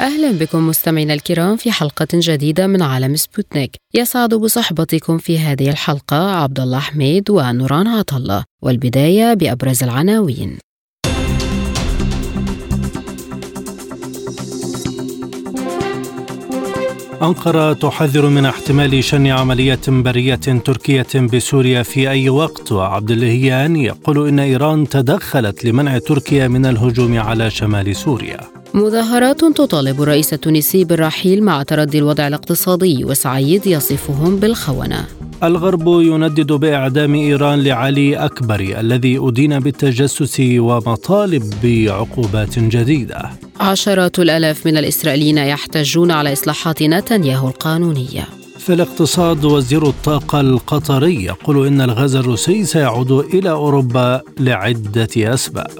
أهلا بكم مستمعينا الكرام في حلقة جديدة من عالم سبوتنيك. يسعد بصحبتكم في هذه الحلقة عبد الله حميد ونوران عطا الله والبداية بأبرز العناوين. أنقرة تحذر من احتمال شن عملية برية تركية بسوريا في أي وقت وعبد اللهيان يقول إن إيران تدخلت لمنع تركيا من الهجوم على شمال سوريا. مظاهرات تطالب الرئيس التونسي بالرحيل مع تردي الوضع الاقتصادي وسعيد يصفهم بالخونة. الغرب يندد بإعدام إيران لعلي أكبر الذي أدين بالتجسس ومطالب بعقوبات جديدة. عشرات الآلاف من الإسرائيليين يحتجون على إصلاحات نتنياهو القانونية. في الاقتصاد وزير الطاقة القطري يقول إن الغاز الروسي سيعود إلى أوروبا لعدة أسباب.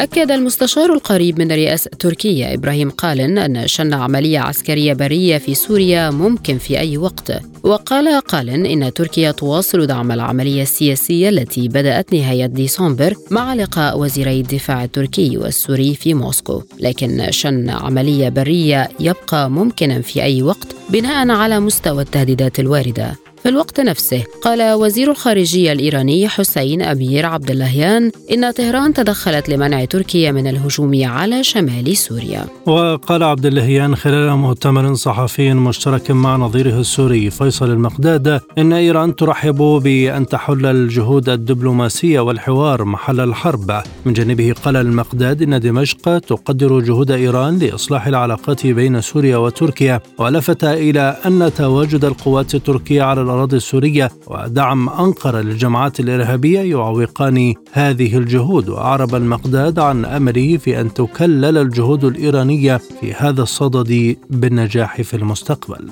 أكد المستشار القريب من رئاسة تركيا إبراهيم قالن أن شن عملية عسكرية برية في سوريا ممكن في أي وقت. وقال قالن إن تركيا تواصل دعم العملية السياسية التي بدأت نهاية ديسمبر مع لقاء وزيري الدفاع التركي والسوري في موسكو. لكن شن عملية برية يبقى ممكنا في أي وقت بناء على مستوى التهديدات الواردة. في الوقت نفسه. قال وزير الخارجية الإيراني حسين أمير عبد اللهيان إن طهران تدخلت لمنع تركيا من الهجوم على شمال سوريا. وقال عبد اللهيان خلال مؤتمر صحفي مشترك مع نظيره السوري فيصل المقداد إن إيران ترحب بأن تحل الجهود الدبلوماسية والحوار محل الحرب. من جانبه قال المقداد إن دمشق تقدر جهود إيران لإصلاح العلاقات بين سوريا وتركيا ولفت إلى أن تواجد القوات التركية على الأراضي السورية ودعم أنقرة للجماعات الإرهابية يعوقان هذه الجهود. وأعرب المقداد عن أمله في أن تكلل الجهود الإيرانية في هذا الصدد بالنجاح في المستقبل.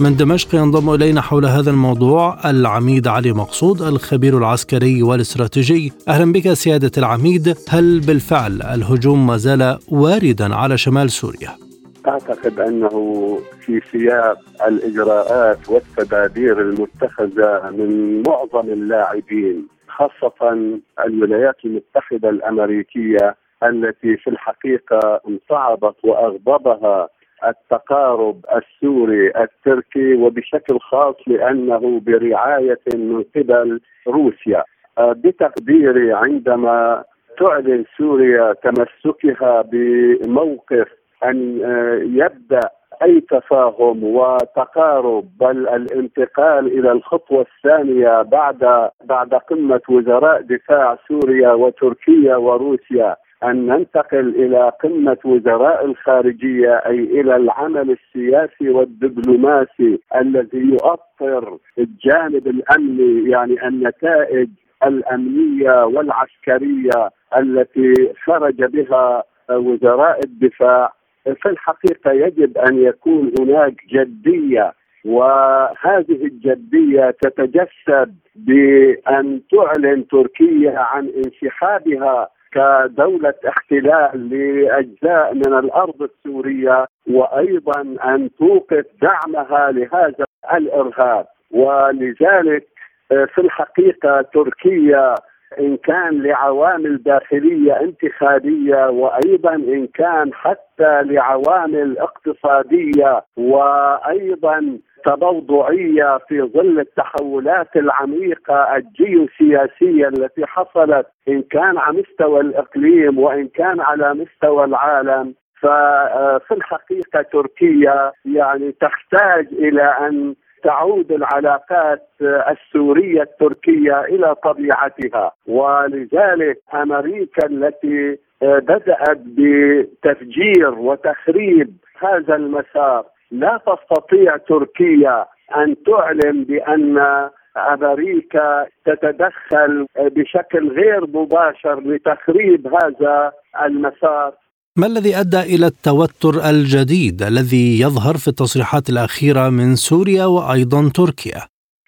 من دمشق ينضم إلينا حول هذا الموضوع العميد علي مقصود الخبير العسكري والاستراتيجي. أهلا بك سيادة العميد. هل بالفعل الهجوم ما زال واردا على شمال سوريا؟ أعتقد أنه في سياق الإجراءات والتدابير المتخذة من معظم اللاعبين خاصة الولايات المتحدة الأمريكية التي في الحقيقة انصعبت وأغضبها التقارب السوري التركي وبشكل خاص لأنه برعاية من قبل روسيا. بتقديري عندما تعلن سوريا تمسكها بموقف أن يبدأ أي تفاهم وتقارب بل الانتقال إلى الخطوة الثانية بعد بعد قمة وزراء دفاع سوريا وتركيا وروسيا أن ننتقل إلى قمة وزراء الخارجية أي إلى العمل السياسي والدبلوماسي الذي يؤطر الجانب الأمني يعني النتائج الأمنية والعسكرية التي خرج بها وزراء الدفاع في الحقيقة يجب أن يكون هناك جدية وهذه الجدية تتجسد بأن تعلن تركيا عن انسحابها كدولة احتلال لأجزاء من الأرض السورية وأيضا أن توقف دعمها لهذا الإرهاب. ولذلك في الحقيقة تركيا إن كان لعوامل داخلية انتخابية وأيضا إن كان حتى لعوامل اقتصادية وأيضا تبوضعية في ظل التحولات العميقة الجيوسياسية التي حصلت إن كان على مستوى الإقليم وإن كان على مستوى العالم. ففي الحقيقة تركيا يعني تحتاج إلى أن تعود العلاقات السورية التركية إلى طبيعتها ولذلك أمريكا التي بدأت بتفجير وتخريب هذا المسار. لا تستطيع تركيا أن تعلن بأن أمريكا تتدخل بشكل غير مباشر لتخريب هذا المسار. ما الذي أدى إلى التوتر الجديد الذي يظهر في التصريحات الأخيرة من سوريا وأيضا تركيا؟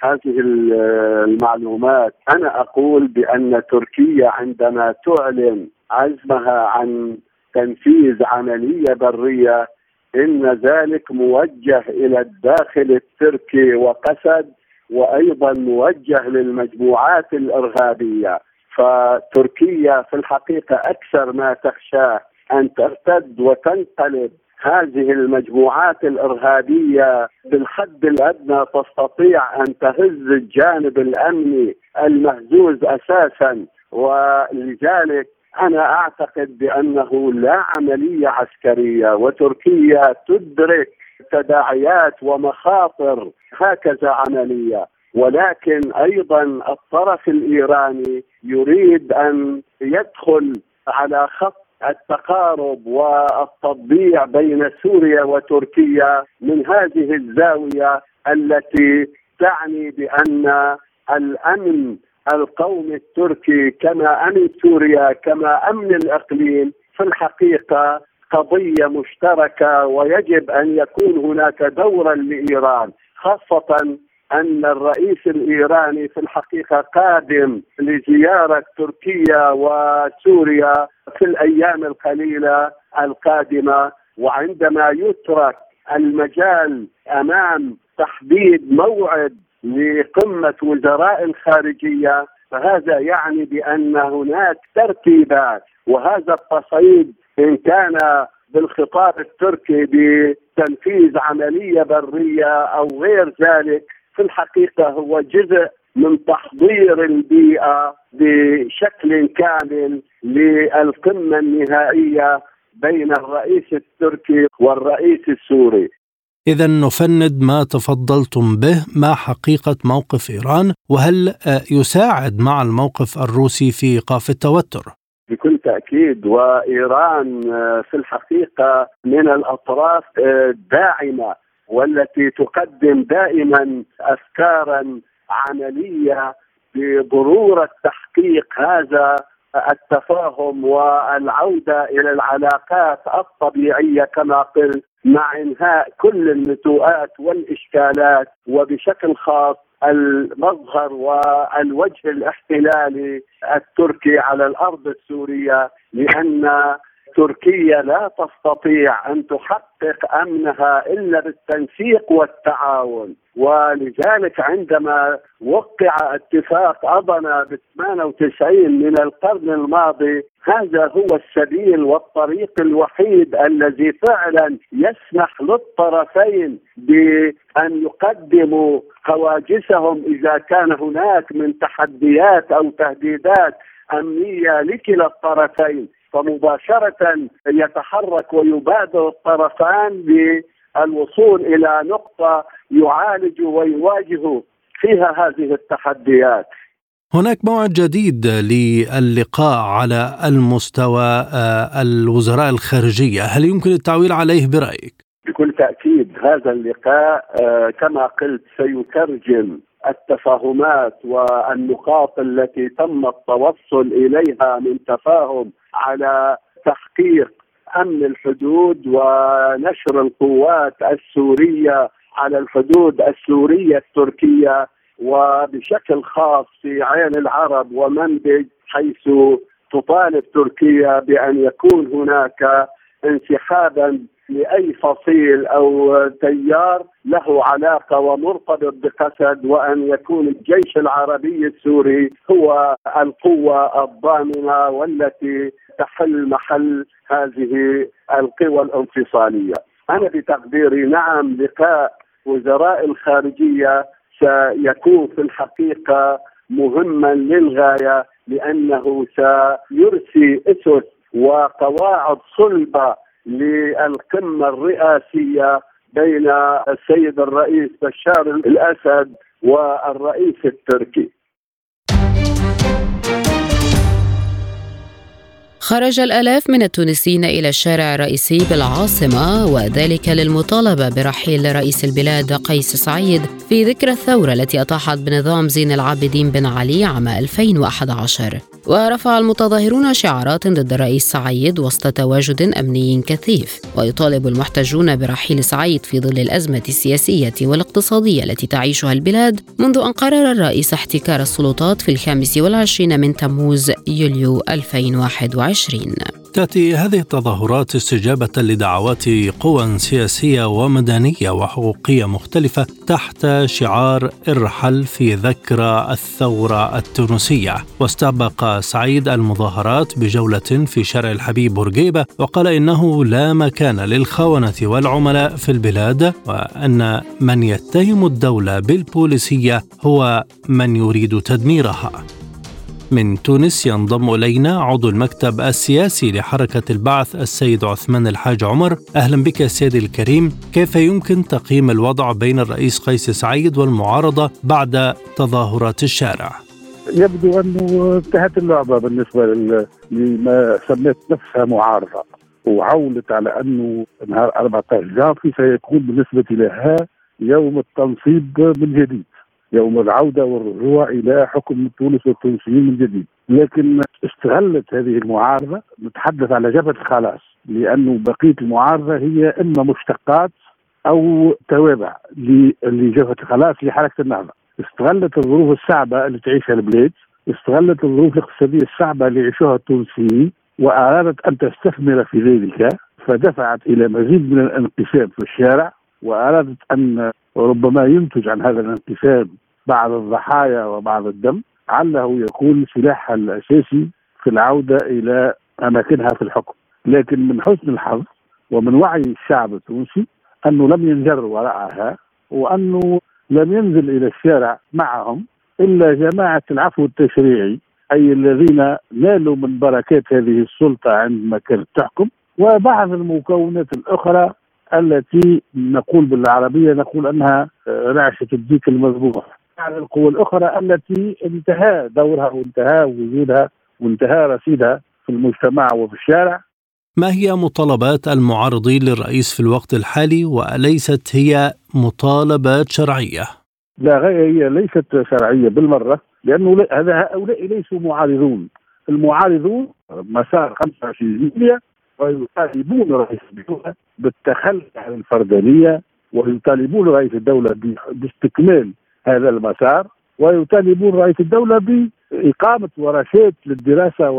هذه المعلومات أنا أقول بأن تركيا عندما تعلن عزمها عن تنفيذ عملية برية إن ذلك موجه إلى الداخل التركي وقسد وأيضا موجه للمجموعات الإرهابية فتركيا في الحقيقة أكثر ما تخشاه أن ترتد وتنقلب هذه المجموعات الإرهابية بالحد الأدنى تستطيع أن تهز الجانب الأمني المهزوز أساسا. ولذلك أنا أعتقد بأنه لا عملية عسكرية وتركيا تدرك تداعيات ومخاطر هكذا عملية. ولكن أيضا الطرف الإيراني يريد أن يدخل على خط التقارب والتطبيع بين سوريا وتركيا من هذه الزاوية التي تعني بأن الأمن القومي التركي كما أمن سوريا كما أمن الإقليم في الحقيقة قضية مشتركة ويجب أن يكون هناك دورا لإيران خاصة أن الرئيس الإيراني في الحقيقة قادم لزيارة تركيا وسوريا في الأيام القليلة القادمة. وعندما يترك المجال أمام تحديد موعد لقمة وزراء الخارجيه فهذا يعني بأن هناك ترتيبات. وهذا التصعيد إن كان بالخطاب التركي بتنفيذ عملية برية أو غير ذلك في الحقيقة هو جزء من تحضير البيئة بشكل كامل للقمة النهائية بين الرئيس التركي والرئيس السوري. إذا نفند ما تفضلتم به ما حقيقة موقف إيران وهل يساعد مع الموقف الروسي في إيقاف التوتر؟ بكل تأكيد وإيران في الحقيقة من الأطراف الداعمة والتي تقدم دائما افكارا عملية بضرورة تحقيق هذا التفاهم والعودة إلى العلاقات الطبيعية كما قلت مع إنهاء كل النتوءات والإشكالات وبشكل خاص المظهر والوجه الاحتلالي التركي على الأرض السورية لأن تركيا لا تستطيع أن تحقق أمنها إلا بالتنسيق والتعاون. ولذلك عندما وقع اتفاق اضنا ب 98 من القرن الماضي هذا هو السبيل والطريق الوحيد الذي فعلا يسمح للطرفين بأن يقدموا هواجسهم إذا كان هناك من تحديات أو تهديدات أمنية لكلا الطرفين. فمباشرة يتحرك ويبادر الطرفان بالوصول إلى نقطة يعالج ويواجه فيها هذه التحديات هناك موعد جديد للقاء على المستوى الوزراء والخارجية هل يمكن التعويل عليه برأيك؟ بكل تأكيد هذا اللقاء كما قلت سيترجم التفاهمات والنقاط التي تم التوصل إليها من تفاهم على تحقيق أمن الحدود ونشر القوات السورية على الحدود السورية التركية وبشكل خاص في عين العرب ومنبج حيث تطالب تركيا بأن يكون هناك انسحابا لأي فصيل أو تيار له علاقة ومرتبط بقسد وأن يكون الجيش العربي السوري هو القوة الضامنة والتي تحل محل هذه القوى الانفصالية. أنا بتقديري نعم لقاء وزراء الخارجية سيكون في الحقيقة مهما للغاية لأنه سيرسي أسس وقواعد صلبة للقمة الرئاسية بين السيد الرئيس بشار الأسد والرئيس التركي. خرج الآلاف من التونسيين إلى الشارع الرئيسي بالعاصمة وذلك للمطالبة برحيل رئيس البلاد قيس سعيد في ذكرى الثورة التي أطاحت بنظام زين العابدين بن علي عام 2011 ورفع المتظاهرون شعارات ضد الرئيس سعيد وسط تواجد أمني كثيف ويطالب المحتجون برحيل سعيد في ظل الأزمة السياسية والاقتصادية التي تعيشها البلاد منذ أن قرر الرئيس احتكار السلطات في الخامس والعشرين من تموز يوليو 2021 تأتي هذه التظاهرات استجابة لدعوات قوى سياسية ومدنية وحقوقية مختلفة تحت شعار إرحل في ذكرى الثورة التونسية. واستبق سعيد المظاهرات بجولة في شارع الحبيب بورقيبة وقال إنه لا مكان للخونة والعملاء في البلاد وأن من يتهم الدولة بالبوليسية هو من يريد تدميرها. من تونس ينضم إلينا عضو المكتب السياسي لحركة البعث السيد عثمان الحاج عمر. أهلا بك سيدي الكريم. كيف يمكن تقييم الوضع بين الرئيس قيس سعيد والمعارضة بعد تظاهرات الشارع؟ يبدو أنه انتهت اللعبة بالنسبة لما سميت نفسها معارضة. وعولت على أنه نهار 14 جانفي سيكون بالنسبة لها يوم التنصيب من جديد يوم العودة والرجوع إلى حكم تونس والتونسيين من جديد، لكن استغلت هذه المعارضة نتحدث على جبهة الخلاص لأنه بقية المعارضة هي إما مشتقات أو توابع لجبهة الخلاص لحركة النهضة. استغلت الظروف الصعبة اللي تعيشها البلاد، استغلت الظروف الاقتصادية الصعبة اللي يعيشوها التونسيين وأرادت أن تستثمر في ذلك فدفعت إلى مزيد من الانقسام في الشارع وأرادت أن ربما ينتج عن هذا الانقسام بعض الضحايا وبعض الدم عله يكون سلاحها الأساسي في العودة إلى أماكنها في الحكم. لكن من حسن الحظ ومن وعي الشعب التونسي أنه لم ينجر وراءها وأنه لم ينزل إلى الشارع معهم إلا جماعة العفو التشريعي أي الذين نالوا من بركات هذه السلطة عندما كانت تحكم وبعض المكونات الأخرى التي نقول بالعربية نقول أنها رعشة الديك المذبوح على القوى الأخرى التي انتهى دورها وانتهى وجودها وانتهى رصيدها في المجتمع وفي الشارع. ما هي مطالبات المعارضين للرئيس في الوقت الحالي واليست هي مطالبات شرعية؟ لا هي ليست شرعية بالمرة لأنه هذا هؤلاء ليسوا معارضون. المعارضون مسار 25 يوليو ويطالبون رئيس الدولة بالتخلي عن الفردانية ويطالبون رئيس الدولة باستكمال هذا المسار ويطالبون رئيس الدولة بإقامة ورشات للدراسة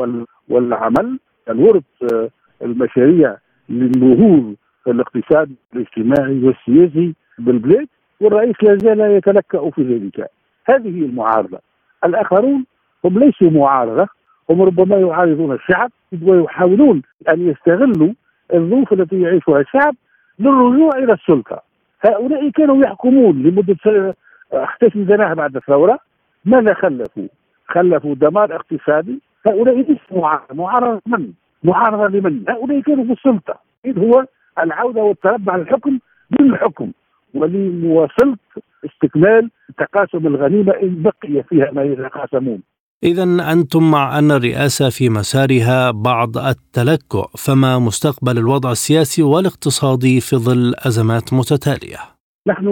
والعمل. الورد آه، المشاريع للنهوض الاقتصادي الاجتماعي والسياسي بالبلاد والرئيس لا زال يتلكأ في ذلك هذه المعارضة. الآخرون هم ليسوا معارضة هم ربما يعارضون الشعب ويحاولون أن يستغلوا الظروف التي يعيشها الشعب للرجوع إلى السلطة. هؤلاء كانوا يحكمون لمدة اختشم زناها بعد الثورة ماذا خلفوا؟ خلفوا دمار اقتصادي هؤلاء ليسوا معارضه، معارضة من؟ معارضة لمن؟ هؤلاء كانوا في السلطة، إذ هو العودة والتربع على الحكم بالحكم ولمواصله استكمال تقاسم الغنيمة إن بقي فيها ما يتقاسمون. إذا أنتم مع أن الرئاسة في مسارها بعض التلكؤ، فما مستقبل الوضع السياسي والاقتصادي في ظل أزمات متتالية؟ نحن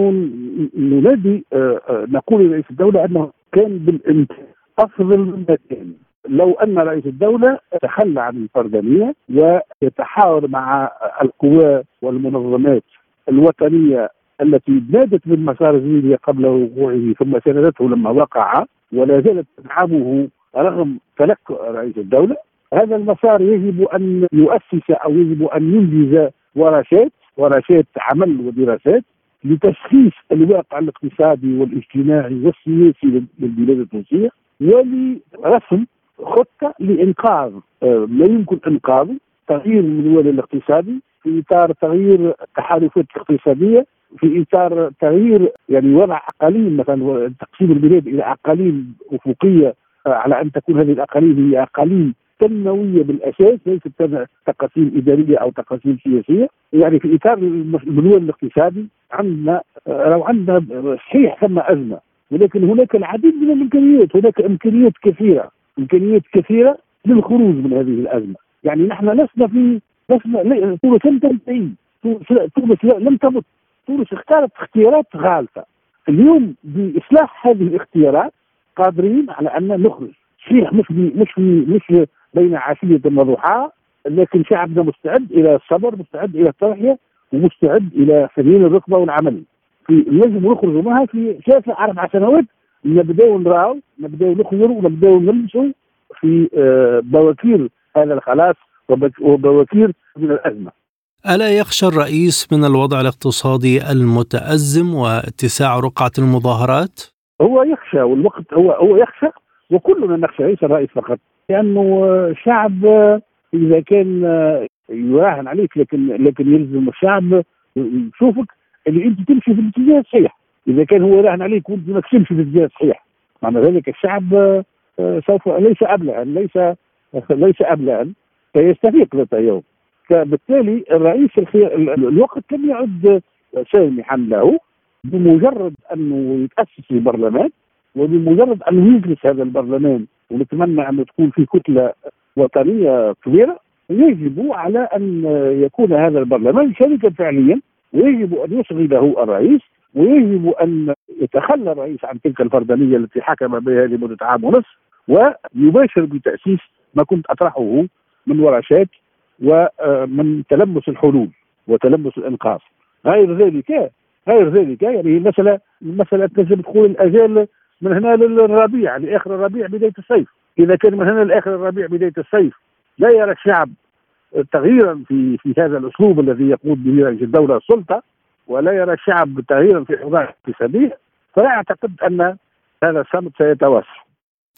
ننادي آه، آه، نقول لرئيس الدولة أنه كان بالإمكان أفضل مما كان لو أن رئيس الدولة تخلى عن الفردانية ويتحاور مع القوى والمنظمات الوطنية التي نادت بالمسار الزيني قبل وقوعه ثم ساندته لما وقع ولا زالت تدعمه رغم تلكؤ رئيس الدولة. هذا المسار يجب أن يؤسس أو يجب أن ينجز ورشات ورشات عمل ودراسات لتشخيص الواقع الاقتصادي والاجتماعي والسياسي للبلاد التونسية ولرسم خطة لإنقاذ ما يمكن إنقاذه تغيير المنوال الاقتصادي في إطار تغيير التحالفات الاقتصادية في إطار تغيير يعني وضع أقاليم مثلا تقسيم البلاد إلى أقاليم أفقية آه، على أن تكون هذه الأقاليم هي أقاليم تنموية بالأساس ليست تقاسيم إدارية أو تقاسيم سياسية. يعني في إطار المنوال الاقتصادي عندنا آه، لو عندنا صحيح ثم أزمة ولكن هناك العديد من الإمكانيات هناك إمكانيات كثيرة إمكانيات كثيرة للخروج من هذه الأزمة. يعني نحن لسنا في لسنا تونس لم تنتهي تونس لم تمت. تونس اختارت اختيارات غالطة. اليوم بإصلاح هذه الاختيارات قادرين على أن نخرج. صحيح مش مش مش بين عشية وضحاها لكن شعبنا مستعد إلى الصبر مستعد إلى التضحية ومستعد إلى سبيل الركبه والعمل. في نجم نخرجوا معها في ثلاث أربع سنوات. نبداو نراو نبداو نخبروا ونبداو نلمسوا في آه، بواكير هذا الخلاص وبواكير من الأزمة. ألا يخشى الرئيس من الوضع الاقتصادي المتأزم واتساع رقعة المظاهرات؟ هو يخشى والوقت هو هو يخشى وكلنا نخشى ليس الرئيس فقط. لأنه الشعب إذا كان يراهن عليك لكن لكن يلزم الشعب يشوفك اللي أنت تمشي في الاتجاه الصحيح. إذا كان هو راهن عليك وأنت ما تمشي في الاتجاه الصحيح. معنى ذلك الشعب آه، سوف ليس ابلها ليس ليس ابلها سيستفيق ذات يوم. فبالتالي الرئيس الوقت لم يعد سامحا له بمجرد أنه يتأسس البرلمان وبمجرد انه يجلس هذا البرلمان ونتمنى أن تكون في كتلة وطنية كبيرة يجب على أن يكون هذا البرلمان شريكا فعليا ويجب أن يشغله الرئيس ويجب أن يتخلى الرئيس عن تلك الفردانية التي حكم بها لمدة عام ونصف ويباشر بتأسيس ما كنت أطرحه من ورشات ومن تلمس الحلول وتلمس الانقاذ غير ذلك غير ذلك يعني مسألة مسألة لازم تكون الأجال من هنا للربيع لآخر الربيع بداية الصيف. إذا كان من هنا لآخر الربيع بداية الصيف لا يرى الشعب تغييرا في في هذا الأسلوب الذي يقود به رئيس الدولة السلطة ولا يرى الشعب تغييرا في أوضاع اقتصادية فلا أعتقد أن هذا الصمت سيتوسع.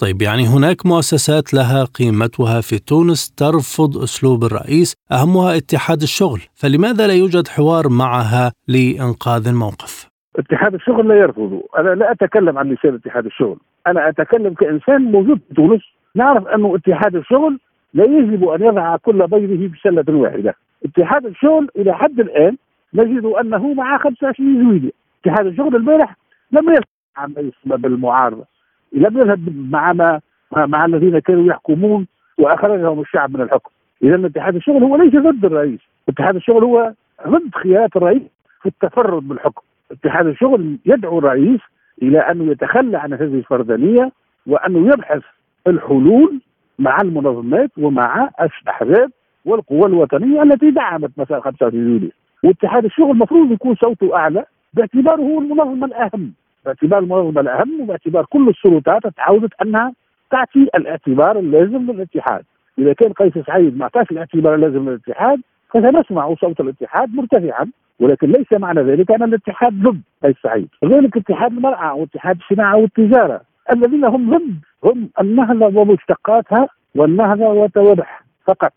طيب يعني هناك مؤسسات لها قيمتها في تونس ترفض أسلوب الرئيس أهمها اتحاد الشغل، فلماذا لا يوجد حوار معها لإنقاذ الموقف؟ اتحاد الشغل لا يرفضه، أنا لا أتكلم عن لسان اتحاد الشغل، أنا أتكلم كإنسان موجود في تونس، نعرف انه اتحاد الشغل لا يجب أن يضع كل بيضه في سله واحدة، اتحاد الشغل إلى حد الآن نجد أنه مع 25 جويلية، اتحاد الشغل البارح لم ما يسمى بالمعارضة، لم يذهب مع ما مع الذين كانوا يحكمون وأخرجهم الشعب من الحكم. اذا اتحاد الشغل هو ليس ضد الرئيس. اتحاد الشغل هو ضد خيارات الرئيس في التفرد بالحكم. اتحاد الشغل يدعو الرئيس إلى انه يتخلى عن هذه الفردانية وانه يبحث الحلول مع المنظمات ومع الأحزاب والقوى الوطنية التي دعمت مساء 25 يوليو. واتحاد الشغل المفروض يكون صوته أعلى باعتباره هو المنظمه الأهم. باعتبار المنظمه الأهم وباعتبار كل السلطات تعودت أنها تعطي الاعتبار اللازم للاتحاد، إذا كان قيس سعيد ما أعطاش الاعتبار اللازم للاتحاد فسنسمع صوت الاتحاد مرتفعا ولكن ليس معنى ذلك أن الاتحاد ضد قيس سعيد، كذلك اتحاد المرأة واتحاد الصناعة والتجارة الذين هم ضد هم النهضة ومشتقاتها والنهضة وتوضح فقط.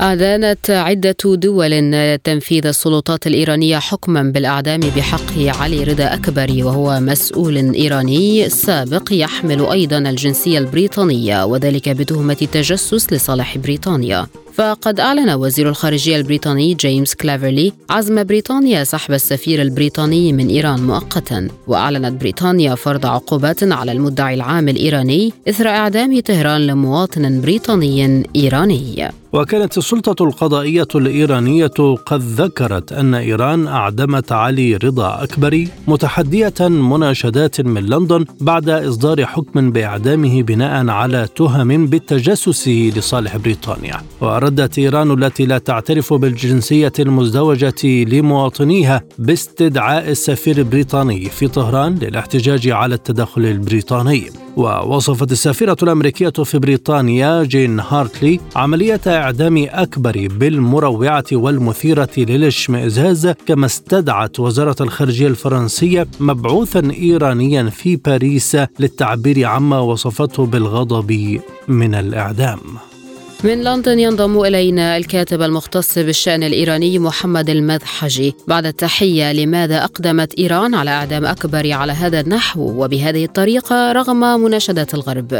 أعلنت عدة دول تنفيذ السلطات الإيرانية حكما بالإعدام بحق علي رضا أكبري وهو مسؤول إيراني سابق يحمل أيضا الجنسية البريطانية وذلك بتهمة التجسس لصالح بريطانيا. فقد أعلن وزير الخارجية البريطاني جيمس كلافرلي عزم بريطانيا سحب السفير البريطاني من إيران مؤقتا وأعلنت بريطانيا فرض عقوبات على المدعي العام الإيراني إثر إعدام طهران لمواطن بريطاني إيراني. وكانت السلطة القضائية الإيرانية قد ذكرت أن إيران أعدمت علي رضا أكبري متحدية مناشدات من لندن بعد إصدار حكم بإعدامه بناء على تهم بالتجسس لصالح بريطانيا. وردت إيران التي لا تعترف بالجنسية المزدوجة لمواطنيها باستدعاء السفير البريطاني في طهران للاحتجاج على التدخل البريطاني. ووصفت السفيرة الأمريكية في بريطانيا جين هارتلي عملية إعدام أكبر بالمروعة والمثيرة للاشمئزاز كما استدعت وزارة الخارجية الفرنسية مبعوثا إيرانيا في باريس للتعبير عما وصفته بالغضب من الإعدام. من لندن ينضم إلينا الكاتب المختص بالشأن الإيراني محمد المذحجي. بعد التحية لماذا أقدمت إيران على إعدام أكبر على هذا النحو؟ وبهذه الطريقة رغم مناشدات الغرب.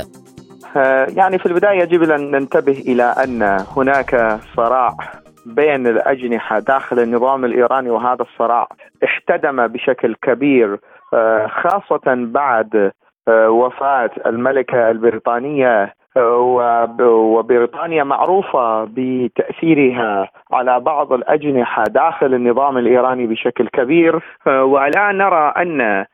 آه، يعني في البداية يجب أن ننتبه إلى أن هناك صراع بين الأجنحة داخل النظام الإيراني وهذا الصراع احتدم بشكل كبير آه، خاصة بعد آه، وفاة الملكة البريطانية وبريطانيا معروفة بتأثيرها على بعض الأجنحة داخل النظام الإيراني بشكل كبير. والآن نرى أن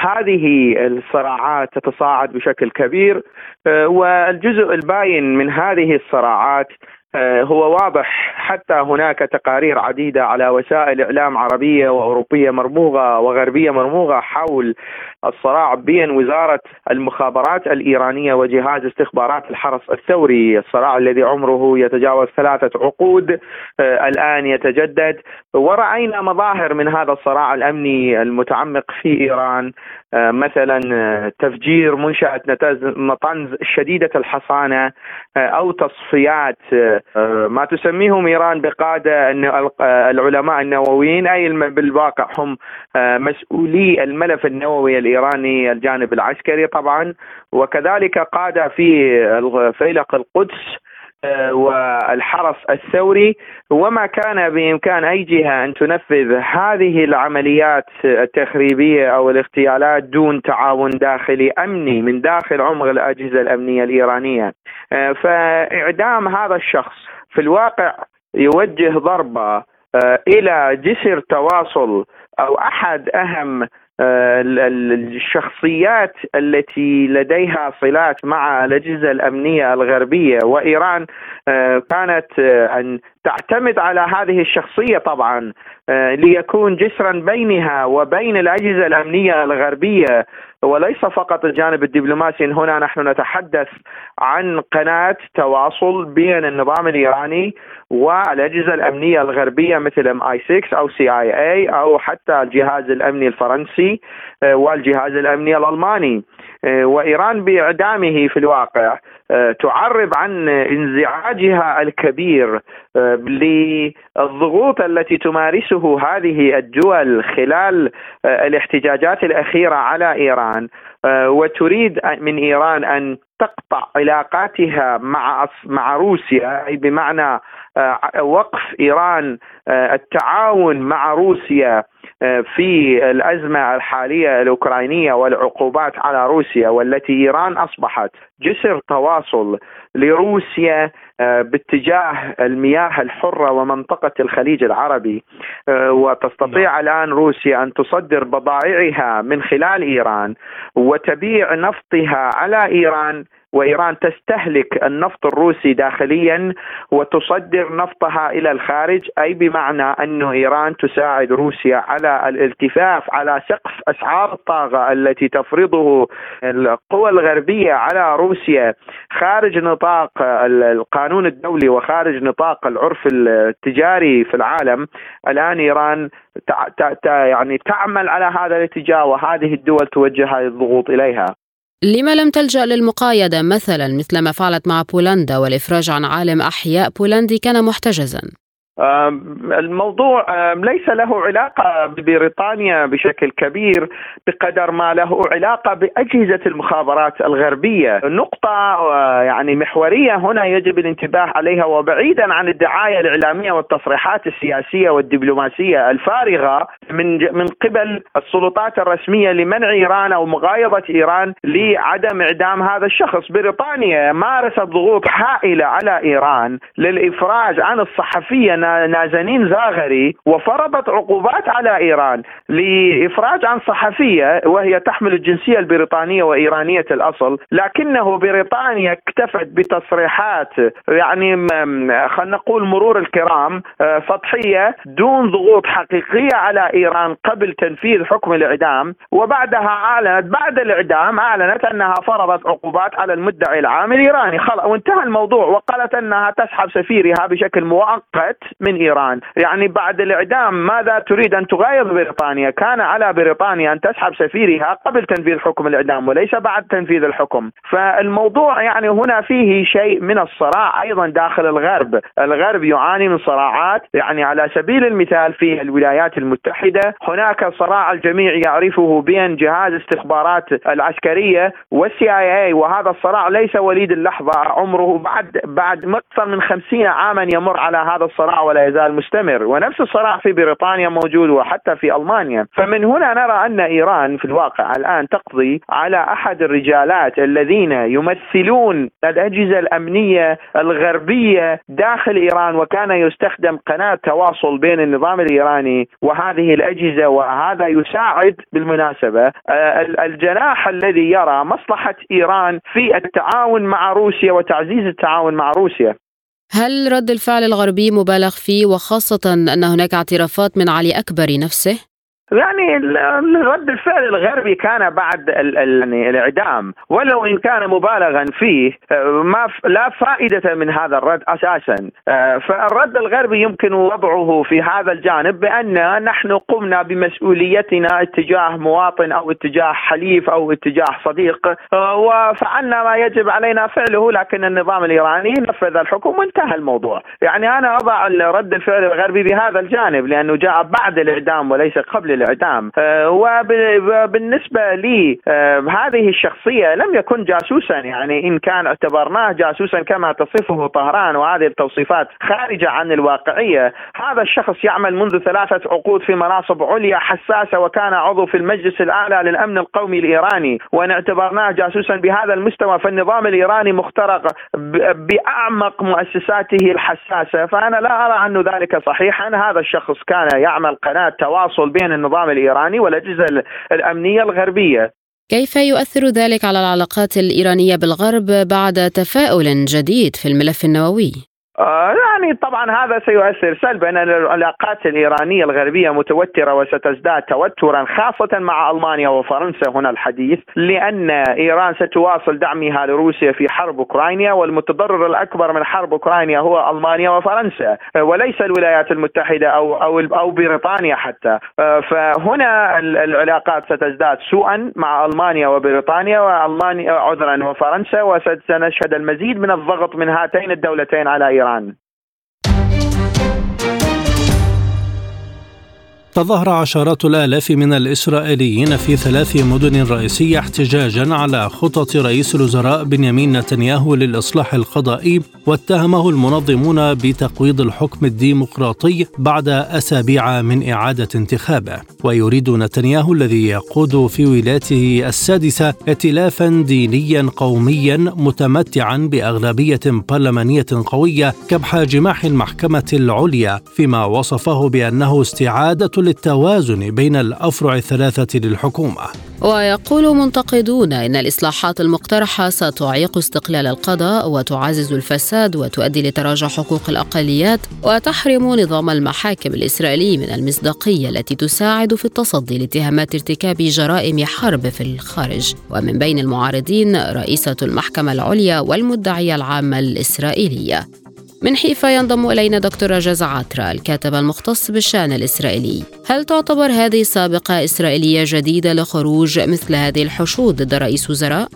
هذه الصراعات تتصاعد بشكل كبير. والجزء الباين من هذه الصراعات آه، هو واضح حتى هناك تقارير عديدة على وسائل إعلام عربية وأوروبية مرموغة وغربية مرموغة حول الصراع بين وزارة المخابرات الإيرانية وجهاز استخبارات الحرس الثوري، الصراع الذي عمره يتجاوز ثلاثة عقود آه، الآن يتجدد. ورأينا مظاهر من هذا الصراع الأمني المتعمق في إيران. آه، مثلا تفجير منشأة نطنز شديدة الحصانة أو تصفيات آه، ما تسميهم إيران بقادة العلماء النوويين أي بالواقع هم آه، مسؤولي الملف النووي الإيراني الجانب العسكري طبعا وكذلك قاده في فيلق القدس آه، والحرس الثوري. وما كان بإمكان أي جهة أن تنفذ هذه العمليات التخريبية أو الاغتيالات دون تعاون داخلي أمني من داخل عمق الأجهزة الأمنية الإيرانية. آه، فإعدام هذا الشخص في الواقع يوجه ضربة آه، إلى جسر تواصل أو أحد أهم الشخصيات التي لديها صلات مع الأجهزة الأمنية الغربية وإيران آه، كانت آه، أن تعتمد على هذه الشخصية طبعا آه، ليكون جسرا بينها وبين الأجهزة الأمنية الغربية وليس فقط الجانب الدبلوماسي. هنا نحن نتحدث عن قناة تواصل بين النظام الإيراني والأجهزة الأمنية الغربية مثل ام اي 6 أو سي اي اي أو حتى الجهاز الأمني الفرنسي آه، والجهاز الأمني الألماني. آه، وإيران بإعدامه في الواقع. تعرب عن انزعاجها الكبير للضغوط التي تمارسه هذه الدول خلال الاحتجاجات الأخيرة على إيران وتريد من إيران أن تقطع علاقاتها مع مع روسيا بمعنى آه، وقف إيران آه، التعاون مع روسيا آه، في الأزمة الحالية الأوكرانية والعقوبات على روسيا والتي إيران أصبحت جسر تواصل لروسيا باتجاه المياه الحرة ومنطقة الخليج العربي وتستطيع نعم. الآن روسيا أن تصدر بضائعها من خلال إيران وتبيع نفطها على إيران وإيران تستهلك النفط الروسي داخليا وتصدر نفطها إلى الخارج أي بمعنى أن إيران تساعد روسيا على الالتفاف على سقف أسعار الطاقة التي تفرضه القوى الغربية على روسيا. خارج نطاق القانون الدولي وخارج نطاق العرف التجاري في العالم الآن إيران يعني تعمل على هذا الاتجاه وهذه الدول توجه هذه الضغوط إليها. لما لم تلجأ للمقايضة مثلا مثل ما فعلت مع بولندا والإفراج عن عالم أحياء بولندي كان محتجزا؟ الموضوع ليس له علاقة ببريطانيا بشكل كبير بقدر ما له علاقة بأجهزة المخابرات الغربية. نقطة آه، يعني محورية هنا يجب الانتباه عليها وبعيدا عن الدعاية الإعلامية والتصريحات السياسية والدبلوماسية الفارغة من من قبل السلطات الرسمية لمنع إيران أو مغايضة إيران لعدم إعدام هذا الشخص. بريطانيا مارست ضغوط هائلة على إيران للإفراج عن الصحفية نازنين زاغري وفرضت عقوبات على إيران لإفراج عن صحفية وهي تحمل الجنسية البريطانية وإيرانية الأصل لكنه بريطانيا اكتفت بتصريحات يعني خلينا نقول مرور الكرام آه، سطحية دون ضغوط حقيقية على إيران قبل تنفيذ حكم الإعدام وبعدها أعلنت بعد الإعدام أعلنت أنها فرضت عقوبات على المدعي العام الإيراني. خلاص وانتهى الموضوع وقالت أنها تسحب سفيرها بشكل مؤقت. من إيران، يعني بعد الإعدام ماذا تريد أن تغاير بريطانيا؟ كان على بريطانيا أن تسحب سفيرها قبل تنفيذ حكم الإعدام وليس بعد تنفيذ الحكم، فالموضوع يعني هنا فيه شيء من الصراع أيضا داخل الغرب، الغرب يعاني من صراعات يعني على سبيل المثال في الولايات المتحدة هناك صراع الجميع يعرفه بين جهاز استخبارات العسكرية والسي آي اي وهذا الصراع ليس وليد اللحظة عمره بعد بعد أكثر من خمسين عاما يمر على هذا الصراع. ولا يزال مستمر. ونفس الصراع في بريطانيا موجود وحتى في ألمانيا. فمن هنا نرى أن إيران في الواقع الآن تقضي على أحد الرجالات الذين يمثلون الأجهزة الأمنية الغربية داخل إيران وكان يستخدم قناة تواصل بين النظام الإيراني وهذه الأجهزة وهذا يساعد بالمناسبة آه، الجناح الذي يرى مصلحة إيران في التعاون مع روسيا وتعزيز التعاون مع روسيا. هل رد الفعل الغربي مبالغ فيه وخاصة أن هناك اعترافات من علي أكبر نفسه؟ يعني رد الفعل الغربي كان بعد يعني الإعدام. ولو إن كان مبالغا فيه ما لا فائدة من هذا الرد أساسا. فالرد الغربي يمكن وضعه في هذا الجانب بأن نحن قمنا بمسؤوليتنا اتجاه مواطن أو اتجاه حليف أو اتجاه صديق. وفعلنا ما يجب علينا فعله لكن النظام الإيراني نفذ الحكم وانتهى الموضوع. يعني أنا أضع رد الفعل الغربي بهذا الجانب لأنه جاء بعد الإعدام وليس قبل الإعدام. آه، وبالنسبة لي آه، هذه الشخصية لم يكن جاسوسا. يعني إن كان اعتبرناه جاسوسا كما تصفه طهران وهذه التوصيفات خارجة عن الواقعية. هذا الشخص يعمل منذ ثلاثة عقود في مناصب عليا حساسة وكان عضو في المجلس الأعلى للأمن القومي الإيراني. وإن اعتبرناه جاسوسا بهذا المستوى فالنظام الإيراني مخترق بأعمق مؤسساته الحساسة. فأنا لا أرى أن ذلك صحيحا. هذا الشخص كان يعمل قناة تواصل بين النظام النظام الإيراني والأجهزة الأمنية الغربية كيف يؤثر ذلك على العلاقات الإيرانية بالغرب بعد تفاؤل جديد في الملف النووي؟ آه، يعني طبعا هذا سيؤثر سلبا العلاقات الإيرانية الغربية متوترة وستزداد توترا خاصة مع ألمانيا وفرنسا. هنا الحديث لأن إيران ستواصل دعمها لروسيا في حرب أوكرانيا والمتضرر الأكبر من حرب أوكرانيا هو ألمانيا وفرنسا وليس الولايات المتحدة أو أو أو بريطانيا حتى. فهنا العلاقات ستزداد سوءا مع ألمانيا وبريطانيا وألمانيا عذرا وفرنسا. وسنشهد المزيد من الضغط من هاتين الدولتين على إيران. تظاهر عشرات الآلاف من الإسرائيليين في ثلاث مدن رئيسية احتجاجا على خطط رئيس الوزراء بنيامين نتنياهو للإصلاح القضائي واتهمه المنظمون بتقويض الحكم الديمقراطي بعد أسابيع من إعادة انتخابه. ويريد نتنياهو الذي يقود في ولايته السادسة ائتلافا دينيا قوميا متمتعا بأغلبية برلمانية قوية كبح جماح المحكمة العليا فيما وصفه بأنه استعادة للتوازن بين الأفرع الثلاثة للحكومة. ويقول منتقدون إن الإصلاحات المقترحة ستعيق استقلال القضاء وتعزز الفساد وتؤدي لتراجع حقوق الأقليات وتحرم نظام المحاكم الإسرائيلي من المصداقية التي تساعد في التصدي لاتهامات ارتكاب جرائم حرب في الخارج. ومن بين المعارضين رئيسة المحكمة العليا والمدعية العامة الإسرائيلية. من حيفا ينضم إلينا دكتور رجاز عاترا الكاتب المختص بالشأن الإسرائيلي. هل تعتبر هذه سابقة إسرائيلية جديدة لخروج مثل هذه الحشود ضد رئيس وزراء؟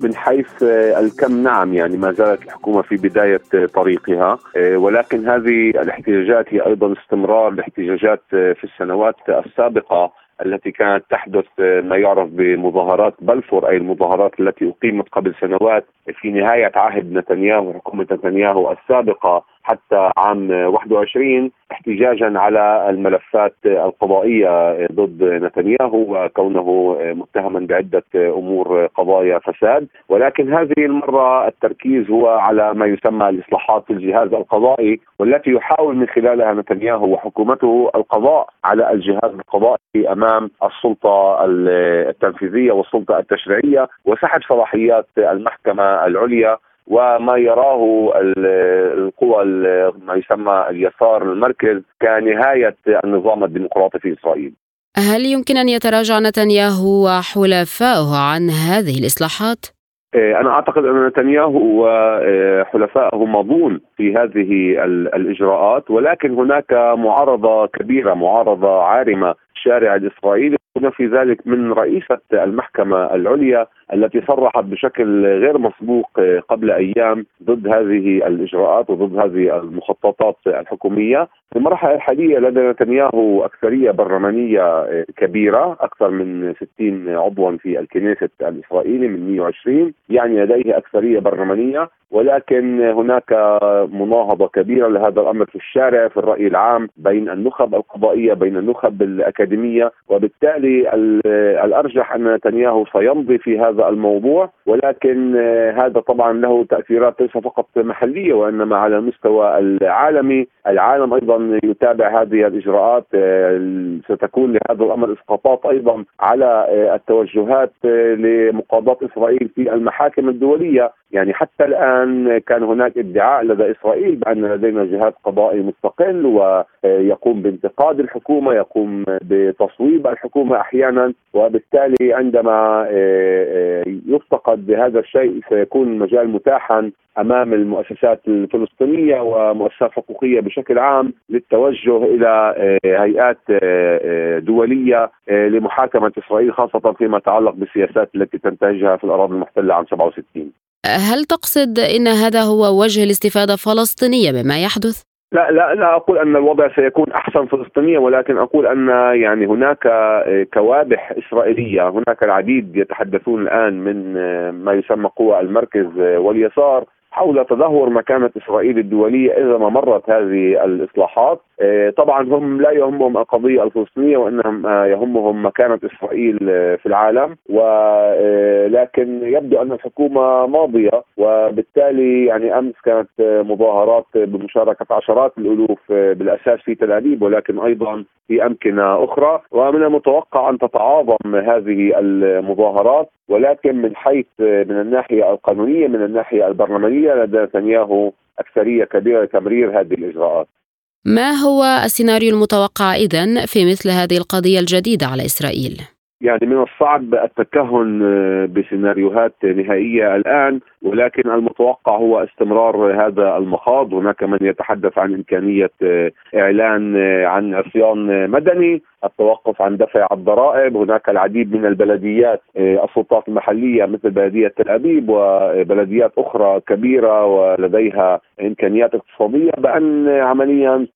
من حيث الكم نعم يعني ما زالت الحكومة في بداية طريقها. ولكن هذه الاحتجاجات هي أيضا استمرار لاحتجاجات في السنوات السابقة. التي كانت تحدث ما يعرف بمظاهرات بلفور أي المظاهرات التي أقيمت قبل سنوات في نهاية عهد نتنياهو حكومة نتنياهو السابقة حتى عام 21 احتجاجا على الملفات القضائية ضد نتنياهو وكونه متهما بعدة أمور قضايا فساد. ولكن هذه المرة التركيز هو على ما يسمى الإصلاحات في الجهاز القضائي والتي يحاول من خلالها نتنياهو وحكومته القضاء على الجهاز القضائي أمام السلطة التنفيذية والسلطة التشريعية وسحب صلاحيات المحكمة العليا. وما يراه القوى ما يسمى اليسار المركز كنهاية النظام الديمقراطي في إسرائيل. هل يمكن أن يتراجع نتنياهو وحلفائه عن هذه الإصلاحات؟ إيه، أنا أعتقد أن نتنياهو وحلفائه مضون في هذه الإجراءات ولكن هناك معارضة كبيرة معارضة عارمة الشارع الإسرائيلي بما في ذلك من رئيسة المحكمة العليا التي صرحت بشكل غير مسبوق قبل أيام ضد هذه الإجراءات وضد هذه المخططات الحكومية. في المرحلة الحالية لدى نتنياهو أكثرية برلمانية كبيرة أكثر من 60 عضوا في الكنيست الإسرائيلي من 120 يعني لديه أكثرية برلمانية ولكن هناك مناهضة كبيرة لهذا الأمر في الشارع في الرأي العام بين النخب القضائية بين النخب الأكاديمية وبالتالي الأرجح أن نتنياهو سيمضي في هذا الموضوع ولكن هذا طبعا له تأثيرات ليس فقط محلية وإنما على المستوى العالمي. العالم أيضا يتابع هذه الإجراءات ستكون لهذا الأمر إسقاطات أيضا على التوجهات لمقاضاة إسرائيل في المحاكم الدولية. يعني حتى الآن كان هناك ادعاء لدى إسرائيل بأن لدينا جهاز قضائي مستقل ويقوم بانتقاد الحكومة يقوم بتصويب الحكومة أحيانا وبالتالي عندما يفتقد بهذا الشيء سيكون المجال متاحا أمام المؤسسات الفلسطينية ومؤسسات حقوقية بشكل عام للتوجه إلى هيئات دولية لمحاكمة إسرائيل خاصة فيما يتعلق بالسياسات التي تنتهجها في الأراضي المحتلة عام 67 هل تقصد إن هذا هو وجه الاستفادة الفلسطينية مما يحدث؟ لا لا لا أقول أن الوضع سيكون أحسن فلسطينيا ولكن أقول أن يعني هناك كوابح إسرائيلية، هناك العديد يتحدثون الآن من ما يسمى قوى المركز واليسار حول تدهور مكانة إسرائيل الدولية إذا ما مرت هذه الإصلاحات. طبعا هم لا يهمهم القضية الفلسطينية وإنما يهمهم مكانة إسرائيل في العالم. ولكن يبدو أن الحكومة ماضية وبالتالي يعني أمس كانت مظاهرات بمشاركة عشرات الألوف بالأساس في تل أبيب ولكن أيضا في أمكنة أخرى. ومن المتوقع أن تتعاظم هذه المظاهرات ولكن من حيث من الناحية القانونية من الناحية البرلمانية لدى نتنياهو أكثرية كبيرة لتمرير هذه الإجراءات ما هو السيناريو المتوقع إذن في مثل هذه القضية الجديدة على إسرائيل؟ يعني من الصعب التكهن بسيناريوهات نهائية الآن ولكن المتوقع هو استمرار هذا المخاض. هناك من يتحدث عن إمكانية إعلان عن عصيان مدني التوقف عن دفع الضرائب. هناك العديد من البلديات السلطات المحلية مثل بلدية تل أبيب وبلديات أخرى كبيرة ولديها إمكانيات اقتصادية. بأن عمليا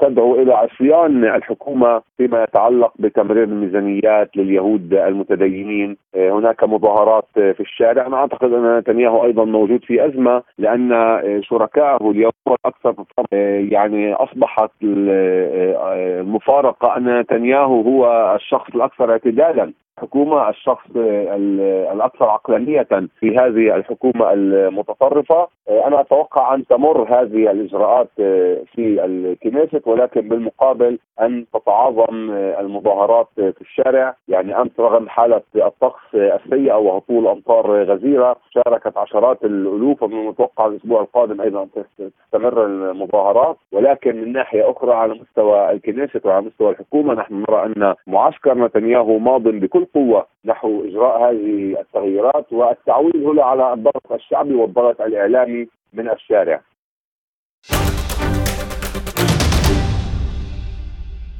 تدعو إلى عصيان الحكومة فيما يتعلق بتمرير الميزانيات لليهود المتدينين. هناك مظاهرات في الشارع. أنا أعتقد أن نتنياهو أيضا موجود في أزمة لأن شركائه اليوم الأكثر يعني أصبحت المفارقة أن نتنياهو هو الشخص الأكثر اعتدالا. الحكومة الشخص الأكثر عقلانية في هذه الحكومة المتطرفة. أنا أتوقع أن تمر هذه الإجراءات في الكنيست ولكن بالمقابل أن تتعاظم المظاهرات في الشارع. يعني امس رغم حالة الطقس السيئة وهطول أمطار غزيرة شاركت عشرات الألوف ومن المتوقع الأسبوع القادم أيضا تستمر المظاهرات. ولكن من ناحية أخرى على مستوى الكنيست وعلى مستوى الحكومة نحن نرى أن معسكر نتنياهو ماض بكل قوة نحو إجراء هذه التغييرات والتعويل هنا على الضغط الشعبي والضغط الإعلامي من الشارع.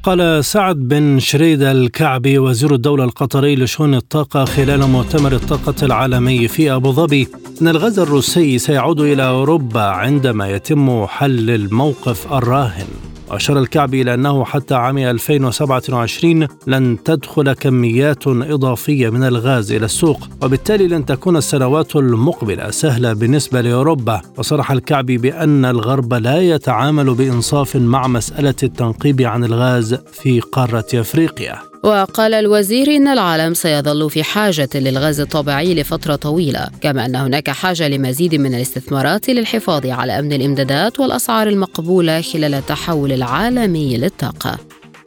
قال سعد بن شريد الكعبي وزير الدولة القطري لشؤون الطاقة خلال مؤتمر الطاقة العالمي في أبو ظبي أن الغاز الروسي سيعود إلى أوروبا عندما يتم حل الموقف الراهن وأشار الكعبي إلى أنه حتى عام 2027 لن تدخل كميات إضافية من الغاز إلى السوق وبالتالي لن تكون السنوات المقبلة سهلة بالنسبة لأوروبا. وصرح الكعبي بأن الغرب لا يتعامل بإنصاف مع مسألة التنقيب عن الغاز في قارة أفريقيا. وقال الوزير إن العالم سيظل في حاجة للغاز الطبيعي لفترة طويلة كما أن هناك حاجة لمزيد من الاستثمارات للحفاظ على أمن الإمدادات والأسعار المقبولة خلال التحول العالمي للطاقة.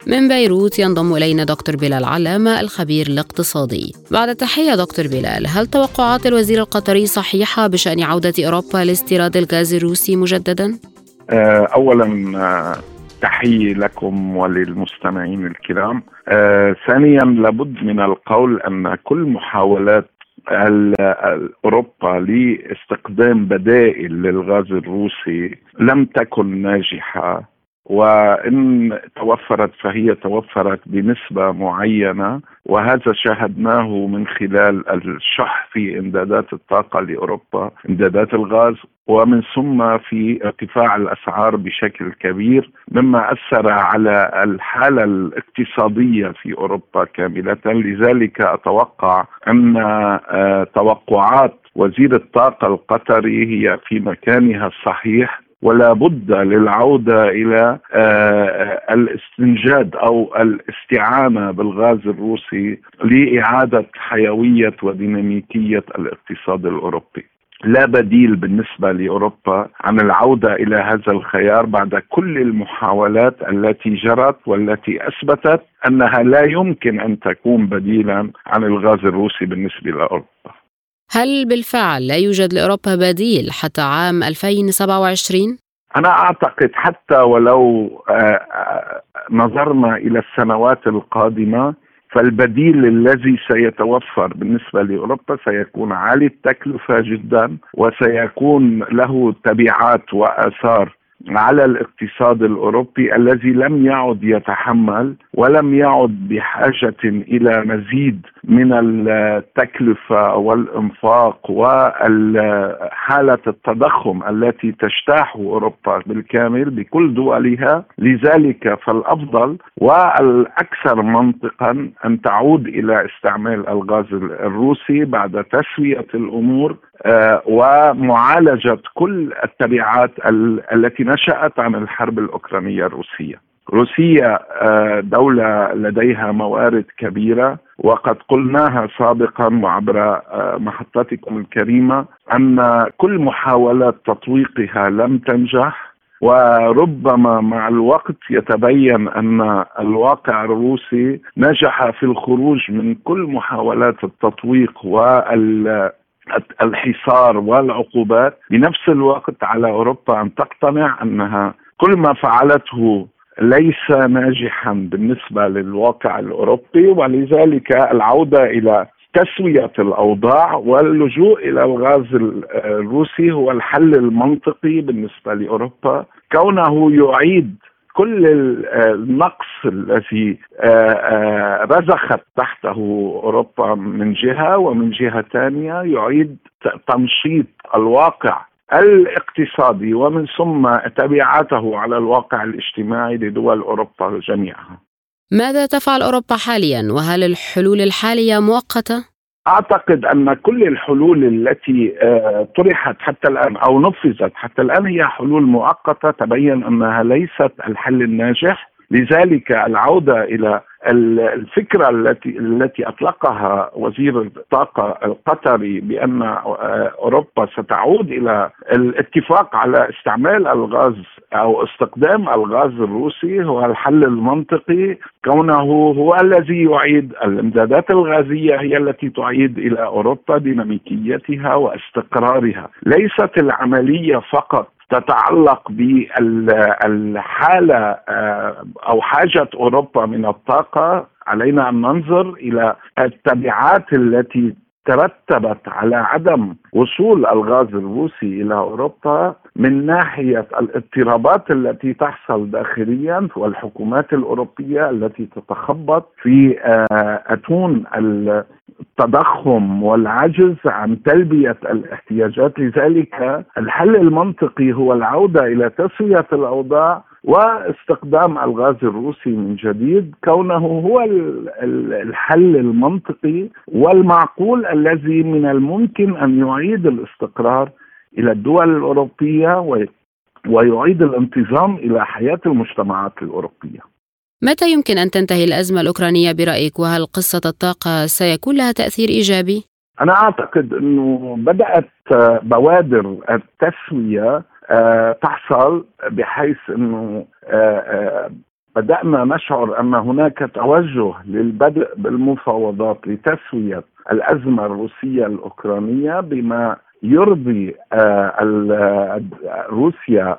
من بيروت ينضم إلينا دكتور بلال علامة الخبير الاقتصادي. بعد تحية دكتور بلال هل توقعات الوزير القطري صحيحة بشأن عودة أوروبا لاستيراد الغاز الروسي مجددا؟ أولا تحية لكم وللمستمعين الكرام. آه، ثانيا لابد من القول أن كل محاولات أوروبا لاستخدام بدائل للغاز الروسي لم تكن ناجحة. وإن توفرت فهي توفرت بنسبة معينة وهذا شاهدناه من خلال الشح في إمدادات الطاقة لأوروبا إمدادات الغاز ومن ثم في ارتفاع الأسعار بشكل كبير مما أثر على الحالة الاقتصادية في أوروبا كاملة. لذلك أتوقع أن توقعات وزير الطاقة القطري هي في مكانها الصحيح. ولا بد للعودة إلى آه، الاستنجاد أو الاستعانة بالغاز الروسي لإعادة حيوية وديناميكية الاقتصاد الأوروبي لا بديل بالنسبة لأوروبا عن العودة إلى هذا الخيار بعد كل المحاولات التي جرت والتي أثبتت أنها لا يمكن أن تكون بديلا عن الغاز الروسي بالنسبة لأوروبا. هل بالفعل لا يوجد لأوروبا بديل حتى عام 2027؟ أنا أعتقد حتى ولو آه، آه، نظرنا إلى السنوات القادمة فالبديل الذي سيتوفر بالنسبة لأوروبا سيكون عالي التكلفة جدا وسيكون له تبعات وآثار على الاقتصاد الأوروبي الذي لم يعد يتحمل ولم يعد بحاجة إلى مزيد من التكلفة والإنفاق وحالة التضخم التي تجتاح أوروبا بالكامل بكل دولها لذلك فالأفضل والأكثر منطقا أن تعود إلى استعمال الغاز الروسي بعد تسوية الأمور آه، ومعالجة كل التبعات التي نشأت عن الحرب الأوكرانية الروسية. روسيا آه، دولة لديها موارد كبيرة وقد قلناها سابقا وعبر آه، محطتكم الكريمة أن كل محاولات تطويقها لم تنجح وربما مع الوقت يتبين أن الواقع الروسي نجح في الخروج من كل محاولات التطويق وال الحصار والعقوبات. بنفس الوقت على أوروبا أن تقتنع أنها كل ما فعلته ليس ناجحا بالنسبة للواقع الأوروبي ولذلك العودة إلى تسوية الأوضاع واللجوء إلى الغاز الروسي هو الحل المنطقي بالنسبة لأوروبا. كونه يعيد كل النقص الذي آه، آه، رزخت تحته أوروبا من جهة ومن جهة ثانية يعيد تنشيط الواقع الاقتصادي ومن ثم تبعاته على الواقع الاجتماعي لدول أوروبا جميعها. ماذا تفعل أوروبا حاليا وهل الحلول الحالية مؤقتة؟ أعتقد أن كل الحلول التي آه، طرحت حتى الآن أو نفذت حتى الآن هي حلول مؤقتة تبين أنها ليست الحل الناجح لذلك العودة إلى الفكرة التي التي أطلقها وزير الطاقة القطري بأن آه، أوروبا ستعود إلى الاتفاق على استعمال الغاز أو استخدام الغاز الروسي هو الحل المنطقي كونه هو الذي يعيد الإمدادات الغازية هي التي تعيد إلى أوروبا ديناميكيتها واستقرارها. ليست العملية فقط تتعلق بالحالة آه، أو حاجة أوروبا من الطاقة علينا أن ننظر إلى التبعات التي ترتبت على عدم وصول الغاز الروسي إلى أوروبا. من ناحية الاضطرابات التي تحصل داخليا والحكومات الأوروبية التي تتخبط في آه، أتون التضخم والعجز عن تلبية الاحتياجات. لذلك الحل المنطقي هو العودة إلى تسوية الأوضاع واستخدام الغاز الروسي من جديد. كونه هو الحل المنطقي والمعقول الذي من الممكن أن يعيد الاستقرار إلى الدول الأوروبية ويعيد الانتظام إلى حياة المجتمعات الأوروبية. متى يمكن أن تنتهي الأزمة الأوكرانية برأيك وهل قصة الطاقة سيكون لها تأثير إيجابي؟ أنا أعتقد أنه بدأت بوادر التسوية آه، تحصل بحيث أنه آه، آه، بدأنا نشعر أن هناك توجه للبدء بالمفاوضات لتسوية الأزمة الروسية الأوكرانية بما يرضي روسيا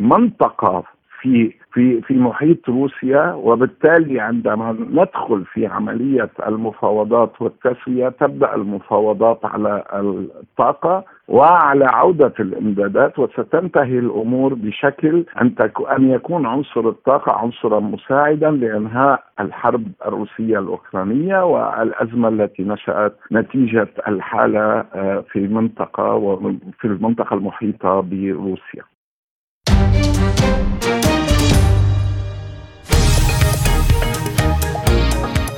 والمنطقة في في في محيط روسيا وبالتالي عندما ندخل في عملية المفاوضات والتسوية تبدأ المفاوضات على الطاقة وعلى عودة الإمدادات وستنتهي الأمور بشكل أن أن يكون عنصر الطاقة عنصرا مساعدا لإنهاء الحرب الروسية الأوكرانية والأزمة التي نشأت نتيجة الحالة آه، في المنطقة وفي المنطقة المحيطة بروسيا.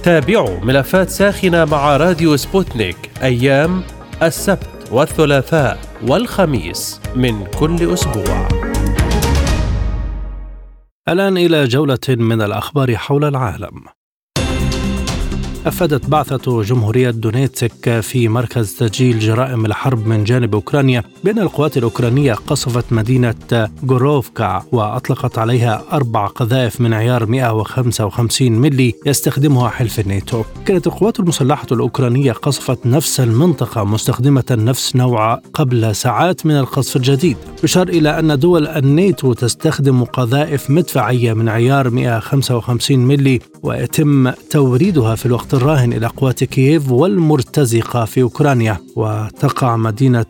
تابعوا ملفات ساخنة مع راديو سبوتنيك أيام السبت والثلاثاء والخميس من كل أسبوع. الآن إلى جولة من الأخبار حول العالم. أفادت بعثة جمهورية دونيتسك في مركز تسجيل جرائم الحرب من جانب أوكرانيا بأن القوات الأوكرانية قصفت مدينة غوروفكا وأطلقت عليها أربع قذائف من عيار 155 ملي يستخدمها حلف الناتو. كانت القوات المسلحة الأوكرانية قصفت نفس المنطقة مستخدمة نفس نوع قبل ساعات من القصف الجديد يشار إلى أن دول الناتو تستخدم قذائف مدفعية من عيار 155 ملي ويتم توريدها في الوقت الراهن إلى قوات كييف والمرتزقة في أوكرانيا وتقع مدينة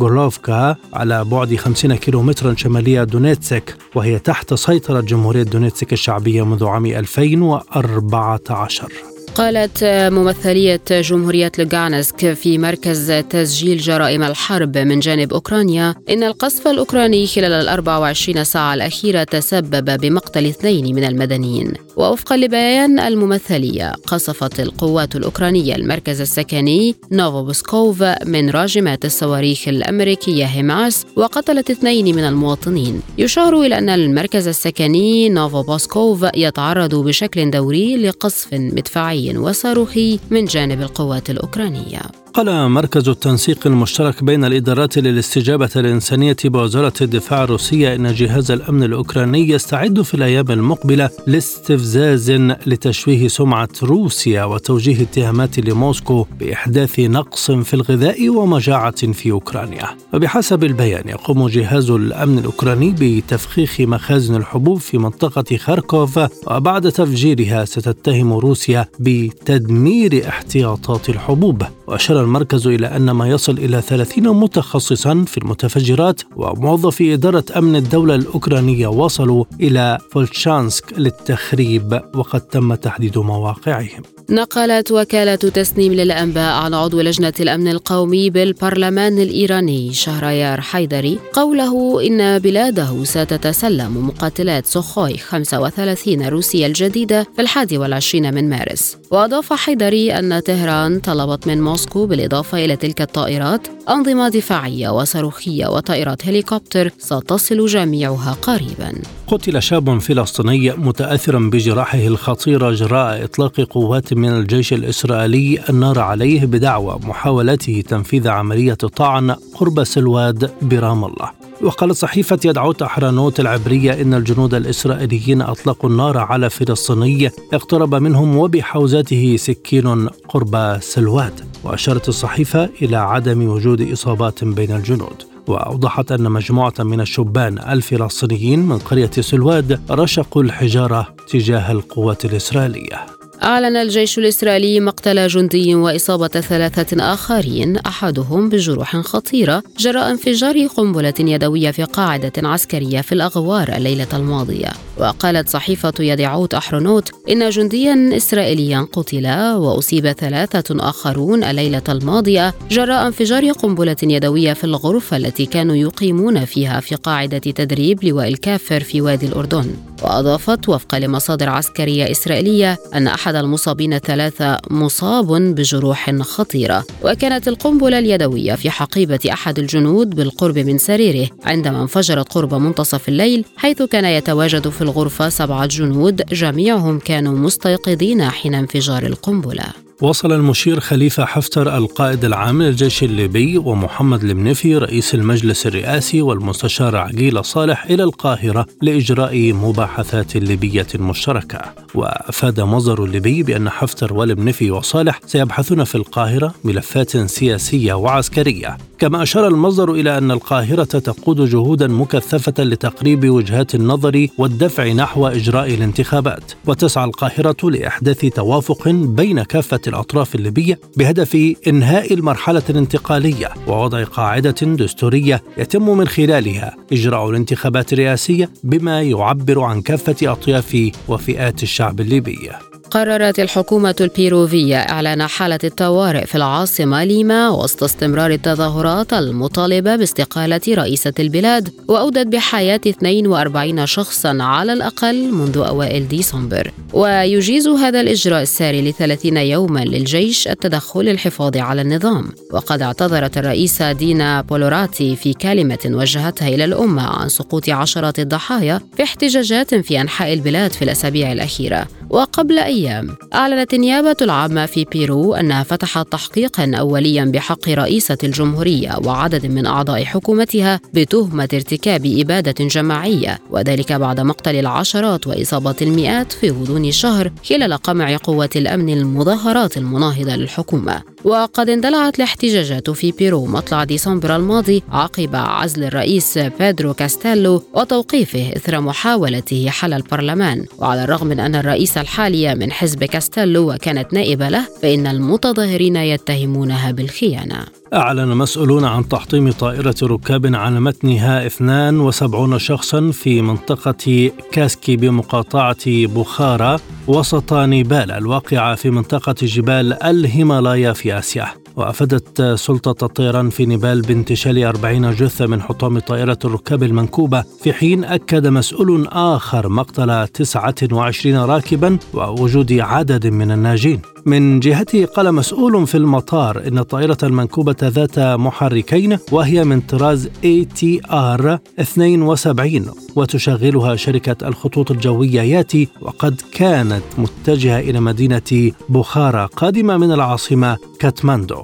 غورلوفكا على بعد 50 كيلومترا شمالية دونيتسك وهي تحت سيطرة جمهورية دونيتسك الشعبية منذ عام 2014 قالت ممثلية جمهورية لوغانسك في مركز تسجيل جرائم الحرب من جانب أوكرانيا إن القصف الأوكراني خلال ال 24 ساعة الأخيرة تسبب بمقتل اثنين من المدنيين. ووفقا لبيان الممثلية قصفت القوات الأوكرانية المركز السكني نوفوبسكوف من راجمات الصواريخ الأمريكية هيمارس وقتلت اثنين من المواطنين. يشار إلى أن المركز السكني نوفوبسكوف يتعرض بشكل دوري لقصف مدفعي. وصاروخي من جانب القوات الأوكرانية. قال مركز التنسيق المشترك بين الإدارات للاستجابة الإنسانية بوزارة الدفاع الروسية إن جهاز الأمن الأوكراني يستعد في الأيام المقبلة لاستفزاز لتشويه سمعة روسيا وتوجيه اتهامات لموسكو بإحداث نقص في الغذاء ومجاعة في أوكرانيا. وبحسب البيان يقوم جهاز الأمن الأوكراني بتفخيخ مخازن الحبوب في منطقة خاركوف وبعد تفجيرها ستتهم روسيا بتدمير احتياطات الحبوب. وأشار المركز إلى أن ما يصل إلى 30 متخصصا في المتفجرات وموظفي إدارة أمن الدولة الأوكرانية وصلوا إلى فولتشانسك للتخريب وقد تم تحديد مواقعهم. نقلت وكالة تسنيم للأنباء عن عضو لجنة الأمن القومي بالبرلمان الإيراني شهريار حيدري قوله إن بلاده ستتسلم مقاتلات سخوي 35 روسية الجديدة في الحادي والعشرين من مارس. وأضاف حيدري أن طهران طلبت من موسكو بالإضافة إلى تلك الطائرات أنظمة دفاعية وصاروخية وطائرات هليكوبتر ستصل جميعها قريبا. قتل شاب فلسطيني متاثرا بجراحه الخطيرة جراء إطلاق قوات من الجيش الإسرائيلي النار عليه بدعوى محاولته تنفيذ عملية طعن قرب سلواد برام الله. وقالت صحيفة يدعوت أحرانوت العبرية إن الجنود الإسرائيليين أطلقوا النار على فلسطيني اقترب منهم وبحوزته سكين قرب سلواد. وأشارت الصحيفة إلى عدم وجود إصابات بين الجنود. وأوضحت أن مجموعة من الشبان الفلسطينيين من قرية سلواد رشقوا الحجارة تجاه القوات الإسرائيلية. أعلن الجيش الإسرائيلي مقتل جندي وإصابة ثلاثة آخرين أحدهم بجروح خطيرة جراء انفجار قنبلة يدوية في قاعدة عسكرية في الأغوار الليلة الماضية. وقالت صحيفة يدعوت أحرونوت إن جنديا إسرائيليا قتل وأصيب ثلاثة آخرون الليلة الماضية جراء انفجار قنبلة يدوية في الغرفة التي كانوا يقيمون فيها في قاعدة تدريب لواء الكافر في وادي الأردن. وأضافت وفقا لمصادر عسكرية إسرائيلية أن أحد المصابين الثلاثة مصاب بجروح خطيرة. وكانت القنبلة اليدوية في حقيبة أحد الجنود بالقرب من سريره عندما انفجرت قرب منتصف الليل حيث كان يتواجد في الغرفة سبعة جنود جميعهم كانوا مستيقظين حين انفجار القنبلة. وصل المشير خليفة حفتر القائد العام للجيش الليبي ومحمد المنفي رئيس المجلس الرئاسي والمستشار عقيل صالح إلى القاهرة لإجراء مباحثات ليبية مشتركة. وأفاد مصدر الليبي بأن حفتر والمنفي وصالح سيبحثون في القاهرة ملفات سياسية وعسكرية. كما أشار المصدر إلى أن القاهرة تقود جهودا مكثفة لتقريب وجهات النظر والدفع نحو إجراء الانتخابات. وتسعى القاهرة لإحداث توافق بين كافة الأطراف الليبية بهدف إنهاء المرحلة الانتقالية ووضع قاعدة دستورية يتم من خلالها إجراء الانتخابات الرئاسية بما يعبر عن كافة أطياف وفئات الشعب الليبي. قررت الحكومة البيروفية إعلان حالة الطوارئ في العاصمة ليما وسط استمرار التظاهرات المطالبة باستقالة رئيسة البلاد وأودت بحياة 42 شخصا على الأقل منذ أوائل ديسمبر. ويجيز هذا الإجراء الساري لثلاثين يوما للجيش التدخل للحفاظ على النظام. وقد اعتذرت الرئيسة دينا بولوراتي في كلمة وجهتها إلى الأمة عن سقوط عشرات الضحايا في احتجاجات في أنحاء البلاد في الأسابيع الأخيرة. وقبل أيام أعلنت النيابة العامة في بيرو أنها فتحت تحقيقا أوليا بحق رئيسة الجمهورية وعدد من أعضاء حكومتها بتهمة ارتكاب إبادة جماعية وذلك بعد مقتل العشرات وإصابة المئات في غضون شهر خلال قمع قوات الأمن المظاهرات المناهضة للحكومة. وقد اندلعت الاحتجاجات في بيرو مطلع ديسمبر الماضي عقب عزل الرئيس بيدرو كاستيلو وتوقيفه إثر محاولته حل البرلمان. وعلى الرغم من أن الرئيس الحالية من حزب كاستيلو وكانت نائبة له فإن المتظاهرين يتهمونها بالخيانة. أعلن مسؤولون عن تحطم طائرة ركاب على متنها 72 شخصا في منطقة كاسكي بمقاطعة بوخارا وسط نيبال الواقعة في منطقة جبال الهيمالايا في آسيا. وأفادت سلطة الطيران في نيبال بانتشال 40 جثة من حطام طائرة الركاب المنكوبة في حين أكد مسؤول آخر مقتل 29 راكبا ووجود عدد من الناجين. من جهته قال مسؤول في المطار إن الطائرة المنكوبة ذات محركين وهي من طراز ATR 72 وتشغلها شركة الخطوط الجوية ياتي وقد كانت متجهة إلى مدينة بخارى قادمة من العاصمة كاتماندو.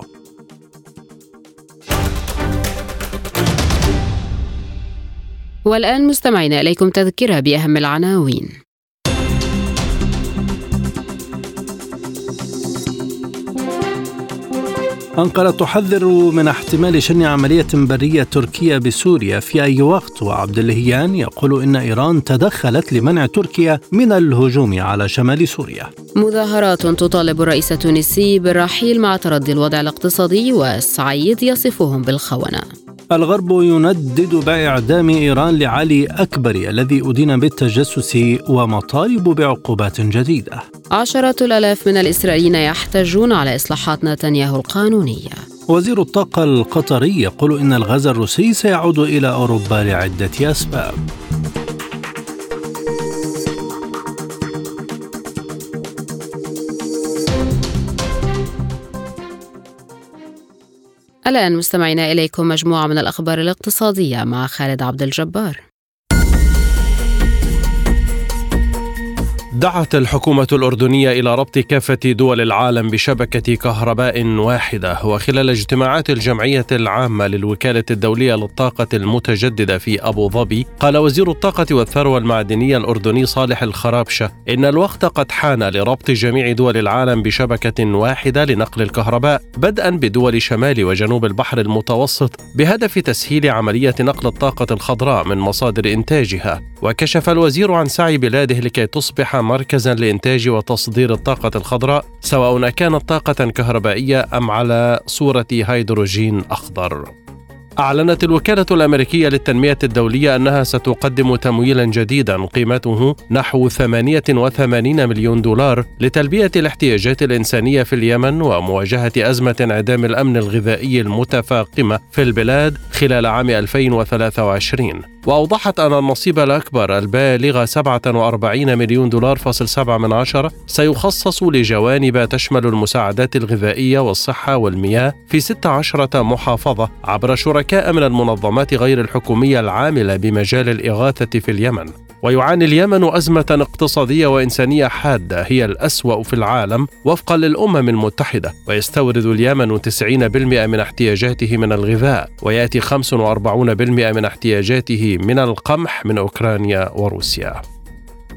والآن مستمعين إليكم تذكرة بأهم العناوين. أنقرة تحذر من احتمال شن عملية برية تركية بسوريا في أي وقت وعبد اللهيان يقول إن إيران تدخلت لمنع تركيا من الهجوم على شمال سوريا. مظاهرات تطالب الرئيس التونسي بالرحيل مع تردي الوضع الاقتصادي والسعيد يصفهم بالخونة. الغرب يندد بإعدام إيران لعلي أكبر الذي أدين بالتجسس ومطالب بعقوبات جديدة. عشرات الآلاف من الإسرائيليين يحتجون على إصلاحات نتنياهو القانونية وزير الطاقة القطري يقول إن الغاز الروسي سيعود إلى أوروبا لعدة أسباب. الآن مستمعينا إليكم مجموعة من الأخبار الاقتصادية مع خالد عبد الجبار. دعت الحكومة الأردنية إلى ربط كافة دول العالم بشبكة كهرباء واحدة وخلال اجتماعات الجمعية العامة للوكالة الدولية للطاقة المتجددة في أبو ظبي قال وزير الطاقة والثروة المعدنية الأردني صالح الخرابشة إن الوقت قد حان لربط جميع دول العالم بشبكة واحدة لنقل الكهرباء بدءا بدول شمال وجنوب البحر المتوسط بهدف تسهيل عملية نقل الطاقة الخضراء من مصادر إنتاجها. وكشف الوزير عن سعي بلاده لكي تصبح مركزا لإنتاج وتصدير الطاقة الخضراء سواء كانت طاقة كهربائية أم على صورة هيدروجين أخضر. أعلنت الوكالة الأمريكية للتنمية الدولية أنها ستقدم تمويلا جديدا قيمته نحو 88 مليون دولار لتلبية الاحتياجات الإنسانية في اليمن ومواجهة أزمة انعدام الأمن الغذائي المتفاقمة في البلاد خلال عام 2023 وأوضحت أن النصيب الأكبر البالغ 47 مليون دولار فاصل 7 من عشرة سيخصص لجوانب تشمل المساعدات الغذائية والصحة والمياه في 16 محافظة عبر شركاء من المنظمات غير الحكومية العاملة بمجال الإغاثة في اليمن. ويعاني اليمن أزمة اقتصادية وإنسانية حادة هي الأسوأ في العالم وفقا للأمم المتحدة. ويستورد اليمن 90% من احتياجاته من الغذاء ويأتي 45% من احتياجاته من القمح من أوكرانيا وروسيا.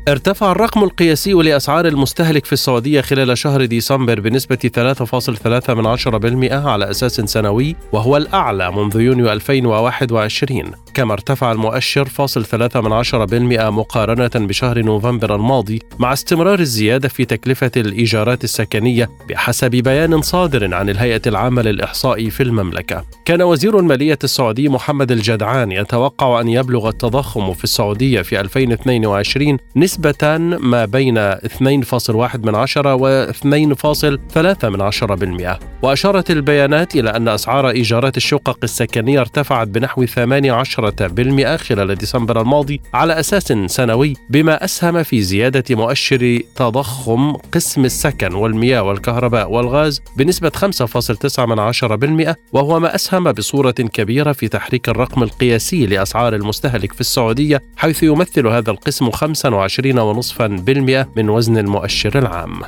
ارتفع الرقم القياسي لأسعار المستهلك في السعودية خلال شهر ديسمبر بنسبة 3.3% على أساس سنوي وهو الأعلى منذ يونيو 2021 كما ارتفع المؤشر فاصل 3% مقارنة بشهر نوفمبر الماضي مع استمرار الزيادة في تكلفة الإيجارات السكنية بحسب بيان صادر عن الهيئة العامة للإحصاء في المملكة. كان وزير المالية السعودي محمد الجدعان يتوقع أن يبلغ التضخم في السعودية في 2022 نسبة ما بين 2.1 من عشرة و 2.3 من عشرة بالمئة. وأشارت البيانات إلى أن أسعار إيجارات الشقق السكنية ارتفعت بنحو 18% خلال ديسمبر الماضي على أساس سنوي بما أسهم في زيادة مؤشر تضخم قسم السكن والمياه والكهرباء والغاز بنسبة 5.9 من عشرة بالمئة وهو ما أسهم بصورة كبيرة في تحريك الرقم القياسي لأسعار المستهلك في السعودية حيث يمثل هذا القسم 25 20.5% من وزن المؤشر العام.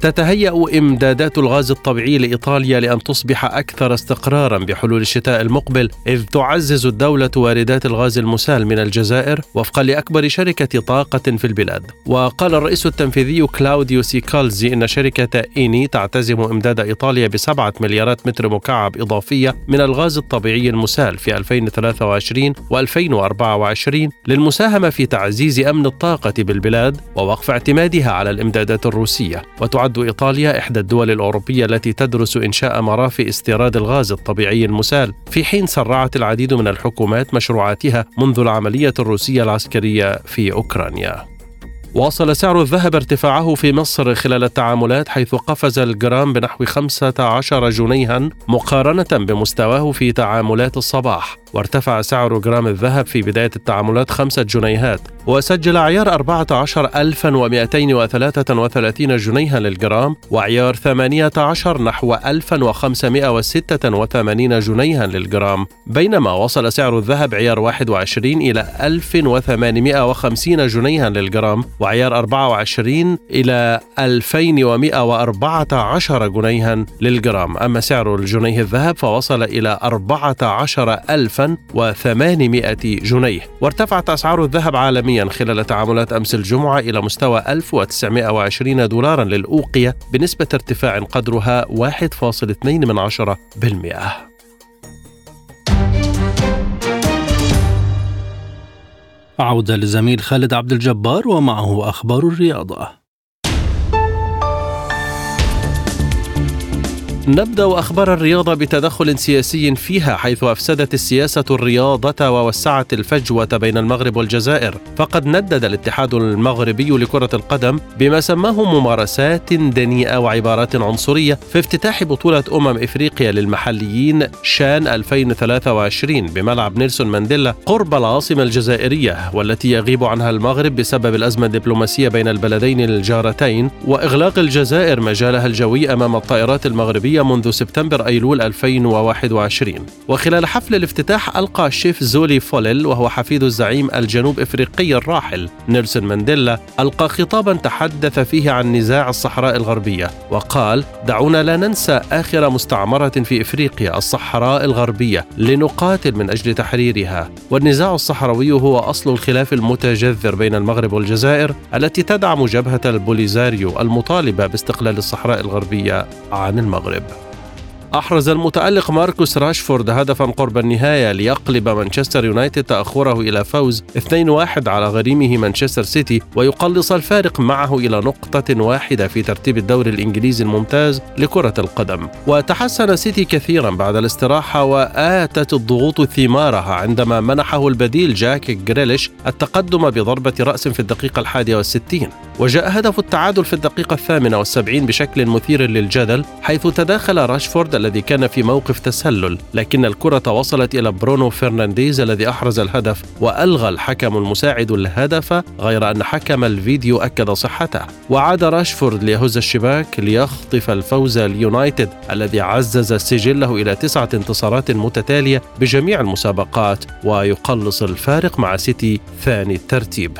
تتهيأ إمدادات الغاز الطبيعي لإيطاليا لأن تصبح أكثر استقرارا بحلول الشتاء المقبل إذ تعزز الدولة واردات الغاز المسال من الجزائر وفقا لأكبر شركة طاقة في البلاد. وقال الرئيس التنفيذي كلاوديو ديسكالزي إن شركة إيني تعتزم إمداد إيطاليا بسبعة مليارات متر مكعب إضافية من الغاز الطبيعي المسال في 2023 و2024 للمساهمة في تعزيز أمن الطاقة بالبلاد ووقف اعتمادها على الإمدادات الروسية. وتعد تعد إيطاليا إحدى الدول الأوروبية التي تدرس إنشاء مرافئ استيراد الغاز الطبيعي المسال. في حين سرعت العديد من الحكومات مشروعاتها منذ العملية الروسية العسكرية في أوكرانيا. واصل سعر الذهب ارتفاعه في مصر خلال التعاملات حيث قفز الجرام بنحو 15 جنيها مقارنة بمستواه في تعاملات الصباح. وارتفع سعر جرام الذهب في بداية التعاملات خمسة جنيهات. وسجل عيار 14233 جنيها للجرام وعيار 18 نحو 1586 جنيها للجرام. بينما وصل سعر الذهب عيار 21 إلى 1850 جنيها للجرام وعيار 24 إلى 2114 جنيها للجرام. أما سعر الجنيه الذهب فوصل إلى 14800 جنيه. وارتفعت أسعار الذهب عالميا خلال تعاملات أمس الجمعة إلى مستوى 1920 دولارا للأوقية بنسبة ارتفاع قدرها 1.2% بالمئة. عودة لزميل خالد عبد الجبار ومعه أخبار الرياضة. نبدأ أخبار الرياضة بتدخل سياسي فيها حيث أفسدت السياسة الرياضة ووسعت الفجوة بين المغرب والجزائر. فقد ندد الاتحاد المغربي لكرة القدم بما سماه ممارسات دنيئة وعبارات عنصرية في افتتاح بطولة أمم إفريقيا للمحليين شان 2023 بملعب نيلسون مانديلا قرب العاصمة الجزائرية والتي يغيب عنها المغرب بسبب الأزمة الدبلوماسية بين البلدين الجارتين وإغلاق الجزائر مجالها الجوي أمام الطائرات المغربية منذ سبتمبر أيلول 2021 وخلال حفل الافتتاح ألقى الشيف زولي فوليل وهو حفيد الزعيم الجنوب إفريقي الراحل نيلسون مانديلا ألقى خطابا تحدث فيه عن نزاع الصحراء الغربية وقال دعونا لا ننسى آخر مستعمرة في إفريقيا الصحراء الغربية لنقاتل من أجل تحريرها. والنزاع الصحراوي هو أصل الخلاف المتجذر بين المغرب والجزائر التي تدعم جبهة البوليزاريو المطالبة باستقلال الصحراء الغربية عن المغرب. أحرز المتألق ماركوس راشفورد هدفا قرب النهاية ليقلب مانشستر يونايتد تأخره إلى فوز 2-1 على غريمه مانشستر سيتي ويقلص الفارق معه إلى نقطة واحدة في ترتيب الدوري الإنجليزي الممتاز لكرة القدم. وتحسن سيتي كثيرا بعد الاستراحة وآتت الضغوط ثمارها عندما منحه البديل جاك جريليش التقدم بضربة رأس في الدقيقة الحادية والستين. وجاء هدف التعادل في الدقيقة الثامنة والسبعين بشكل مثير للجدل حيث تداخل راشفورد الذي كان في موقف تسلل لكن الكرة وصلت إلى برونو فرنانديز الذي أحرز الهدف وألغى الحكم المساعد الهدف غير أن حكم الفيديو أكد صحته. وعاد راشفورد ليهز الشباك ليخطف الفوز ليونايتد الذي عزز سجله إلى تسعة انتصارات متتالية بجميع المسابقات ويقلص الفارق مع سيتي ثاني الترتيب.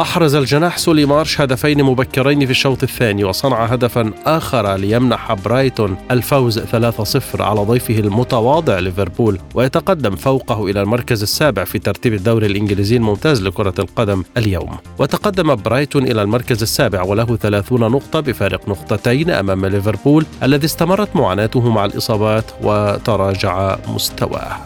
أحرز الجناح سولي مارش هدفين مبكرين في الشوط الثاني وصنع هدفا آخر ليمنح برايتون الفوز 3-0 على ضيفه المتواضع ليفربول ويتقدم فوقه إلى المركز السابع في ترتيب الدوري الإنجليزي الممتاز لكرة القدم اليوم. وتقدم برايتون إلى المركز السابع وله 30 نقطة بفارق نقطتين أمام ليفربول الذي استمرت معاناته مع الإصابات وتراجع مستواه.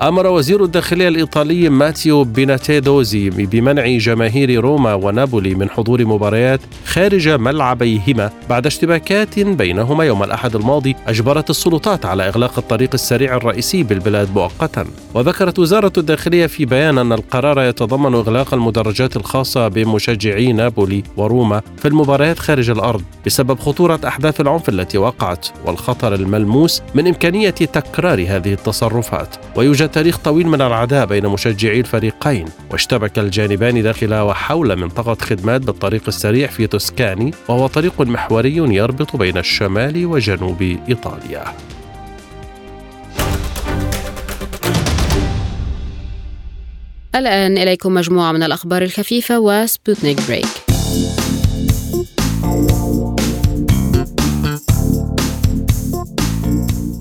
أمر وزير الداخلية الإيطالي ماتيو بيناتيدوزي بمنع جماهير روما ونابولي من حضور مباريات خارج ملعبيهما بعد اشتباكات بينهما يوم الأحد الماضي أجبرت السلطات على إغلاق الطريق السريع الرئيسي بالبلاد مؤقتا. وذكرت وزارة الداخلية في بيان أن القرار يتضمن إغلاق المدرجات الخاصة بمشجعي نابولي وروما في المباريات خارج الأرض بسبب خطورة أحداث العنف التي وقعت والخطر الملموس من إمكانية تكرار هذه التصرفات. ويوجد تاريخ طويل من العداء بين مشجعي الفريقين واشتبك الجانبان داخل وحول منطقة خدمات بالطريق السريع في توسكاني وهو طريق محوري يربط بين الشمال وجنوب إيطاليا. الآن إليكم مجموعة من الأخبار الخفيفة وسبوتنيك break.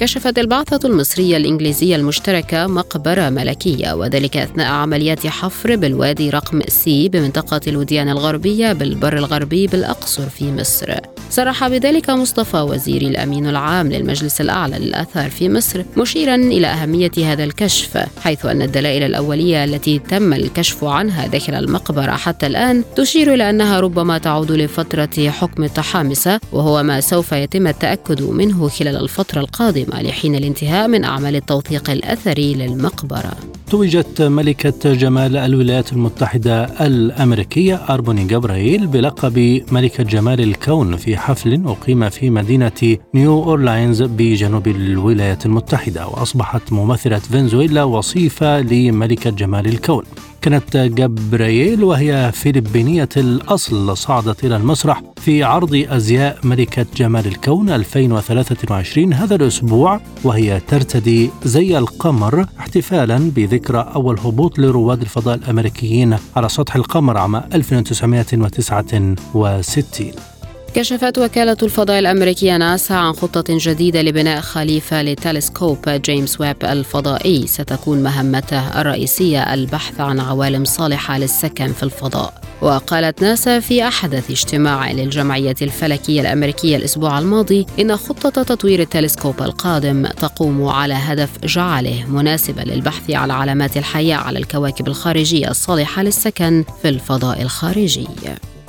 كشفت البعثة المصرية الإنجليزية المشتركة مقبرة ملكية وذلك أثناء عمليات حفر بالوادي رقم C بمنطقة الوديان الغربية بالبر الغربي بالأقصر في مصر. صرح بذلك مصطفى وزيري الأمين العام للمجلس الأعلى للآثار في مصر مشيرا إلى أهمية هذا الكشف حيث أن الدلائل الأولية التي تم الكشف عنها داخل المقبرة حتى الآن تشير إلى أنها ربما تعود لفترة حكم التحامسة وهو ما سوف يتم التأكد منه خلال الفترة القادمة. لحين الانتهاء من أعمال التوثيق الأثري للمقبرة. توجت ملكة جمال الولايات المتحدة الأمريكية أربوني جابرييل بلقب ملكة جمال الكون في حفل أقيم في مدينة نيو أورلاينز بجنوب الولايات المتحدة وأصبحت ممثلة فنزويلا وصيفة لملكة جمال الكون. كانت جابرييل وهي فلبينية الأصل صعدت إلى المسرح في عرض أزياء ملكة جمال الكون 2023 هذا الأسبوع وهي ترتدي زي القمر احتفالا بذكرى أول هبوط لرواد الفضاء الأمريكيين على سطح القمر عام 1969 كشفت وكالة الفضاء الأمريكية ناسا عن خطة جديدة لبناء خليفة لتلسكوب جيمس ويب الفضائي. ستكون مهمته الرئيسية البحث عن عوالم صالحة للسكن في الفضاء. وقالت ناسا في أحدث اجتماع للجمعية الفلكية الأمريكية الأسبوع الماضي إن خطة تطوير التلسكوب القادم تقوم على هدف جعله مناسبا للبحث على علامات الحياة على الكواكب الخارجية الصالحة للسكن في الفضاء الخارجي.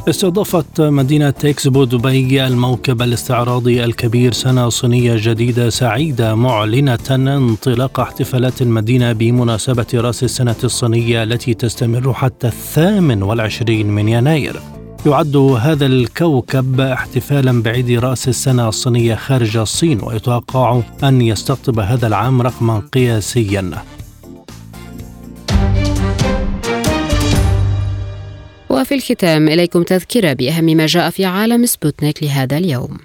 استضافت مدينة إكسبو دبي الموكب الاستعراضي الكبير سنة صينية جديدة سعيدة معلنة انطلاق احتفالات المدينة بمناسبة رأس السنة الصينية التي تستمر حتى الثامن والعشرين من يناير. يعد هذا الكوكب احتفالا بعيد رأس السنة الصينية خارج الصين ويتوقع أن يستقطب هذا العام رقما قياسيا. وفي الختام إليكم تذكرة بأهم ما جاء في عالم سبوتنيك لهذا اليوم.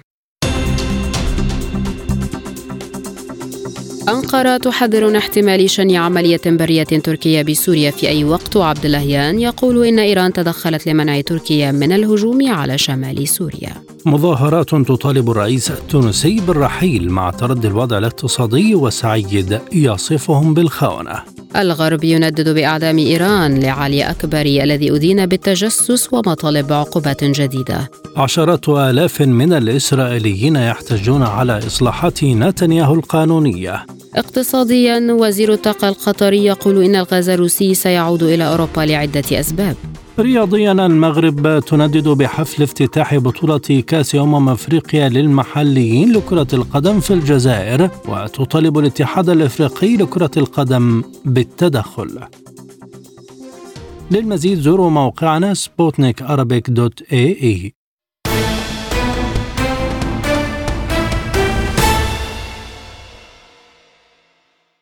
أنقرة تحذر من احتمال شن عملية برية تركية بسوريا في أي وقت. وعبد اللهيان يقول إن إيران تدخلت لمنع تركيا من الهجوم على شمال سوريا. مظاهرات تطالب الرئيس التونسي بالرحيل مع تردي الوضع الاقتصادي وسعيد يصفهم بالخونة. الغرب يندد بإعدام إيران لعلي أكبري الذي أدين بالتجسس ومطالب عقوبات جديدة. عشرات آلاف من الإسرائيليين يحتجون على إصلاحات نتنياهو القانونية. اقتصاديا وزير الطاقة القطري يقول إن الغاز الروسي سيعود إلى أوروبا لعدة أسباب. رياضيا المغرب تندد بحفل افتتاح بطولة كأس أمم أفريقيا للمحليين لكرة القدم في الجزائر وتطالب الاتحاد الأفريقي لكرة القدم بالتدخل. للمزيد زوروا موقعنا سبوتنيك dot ae.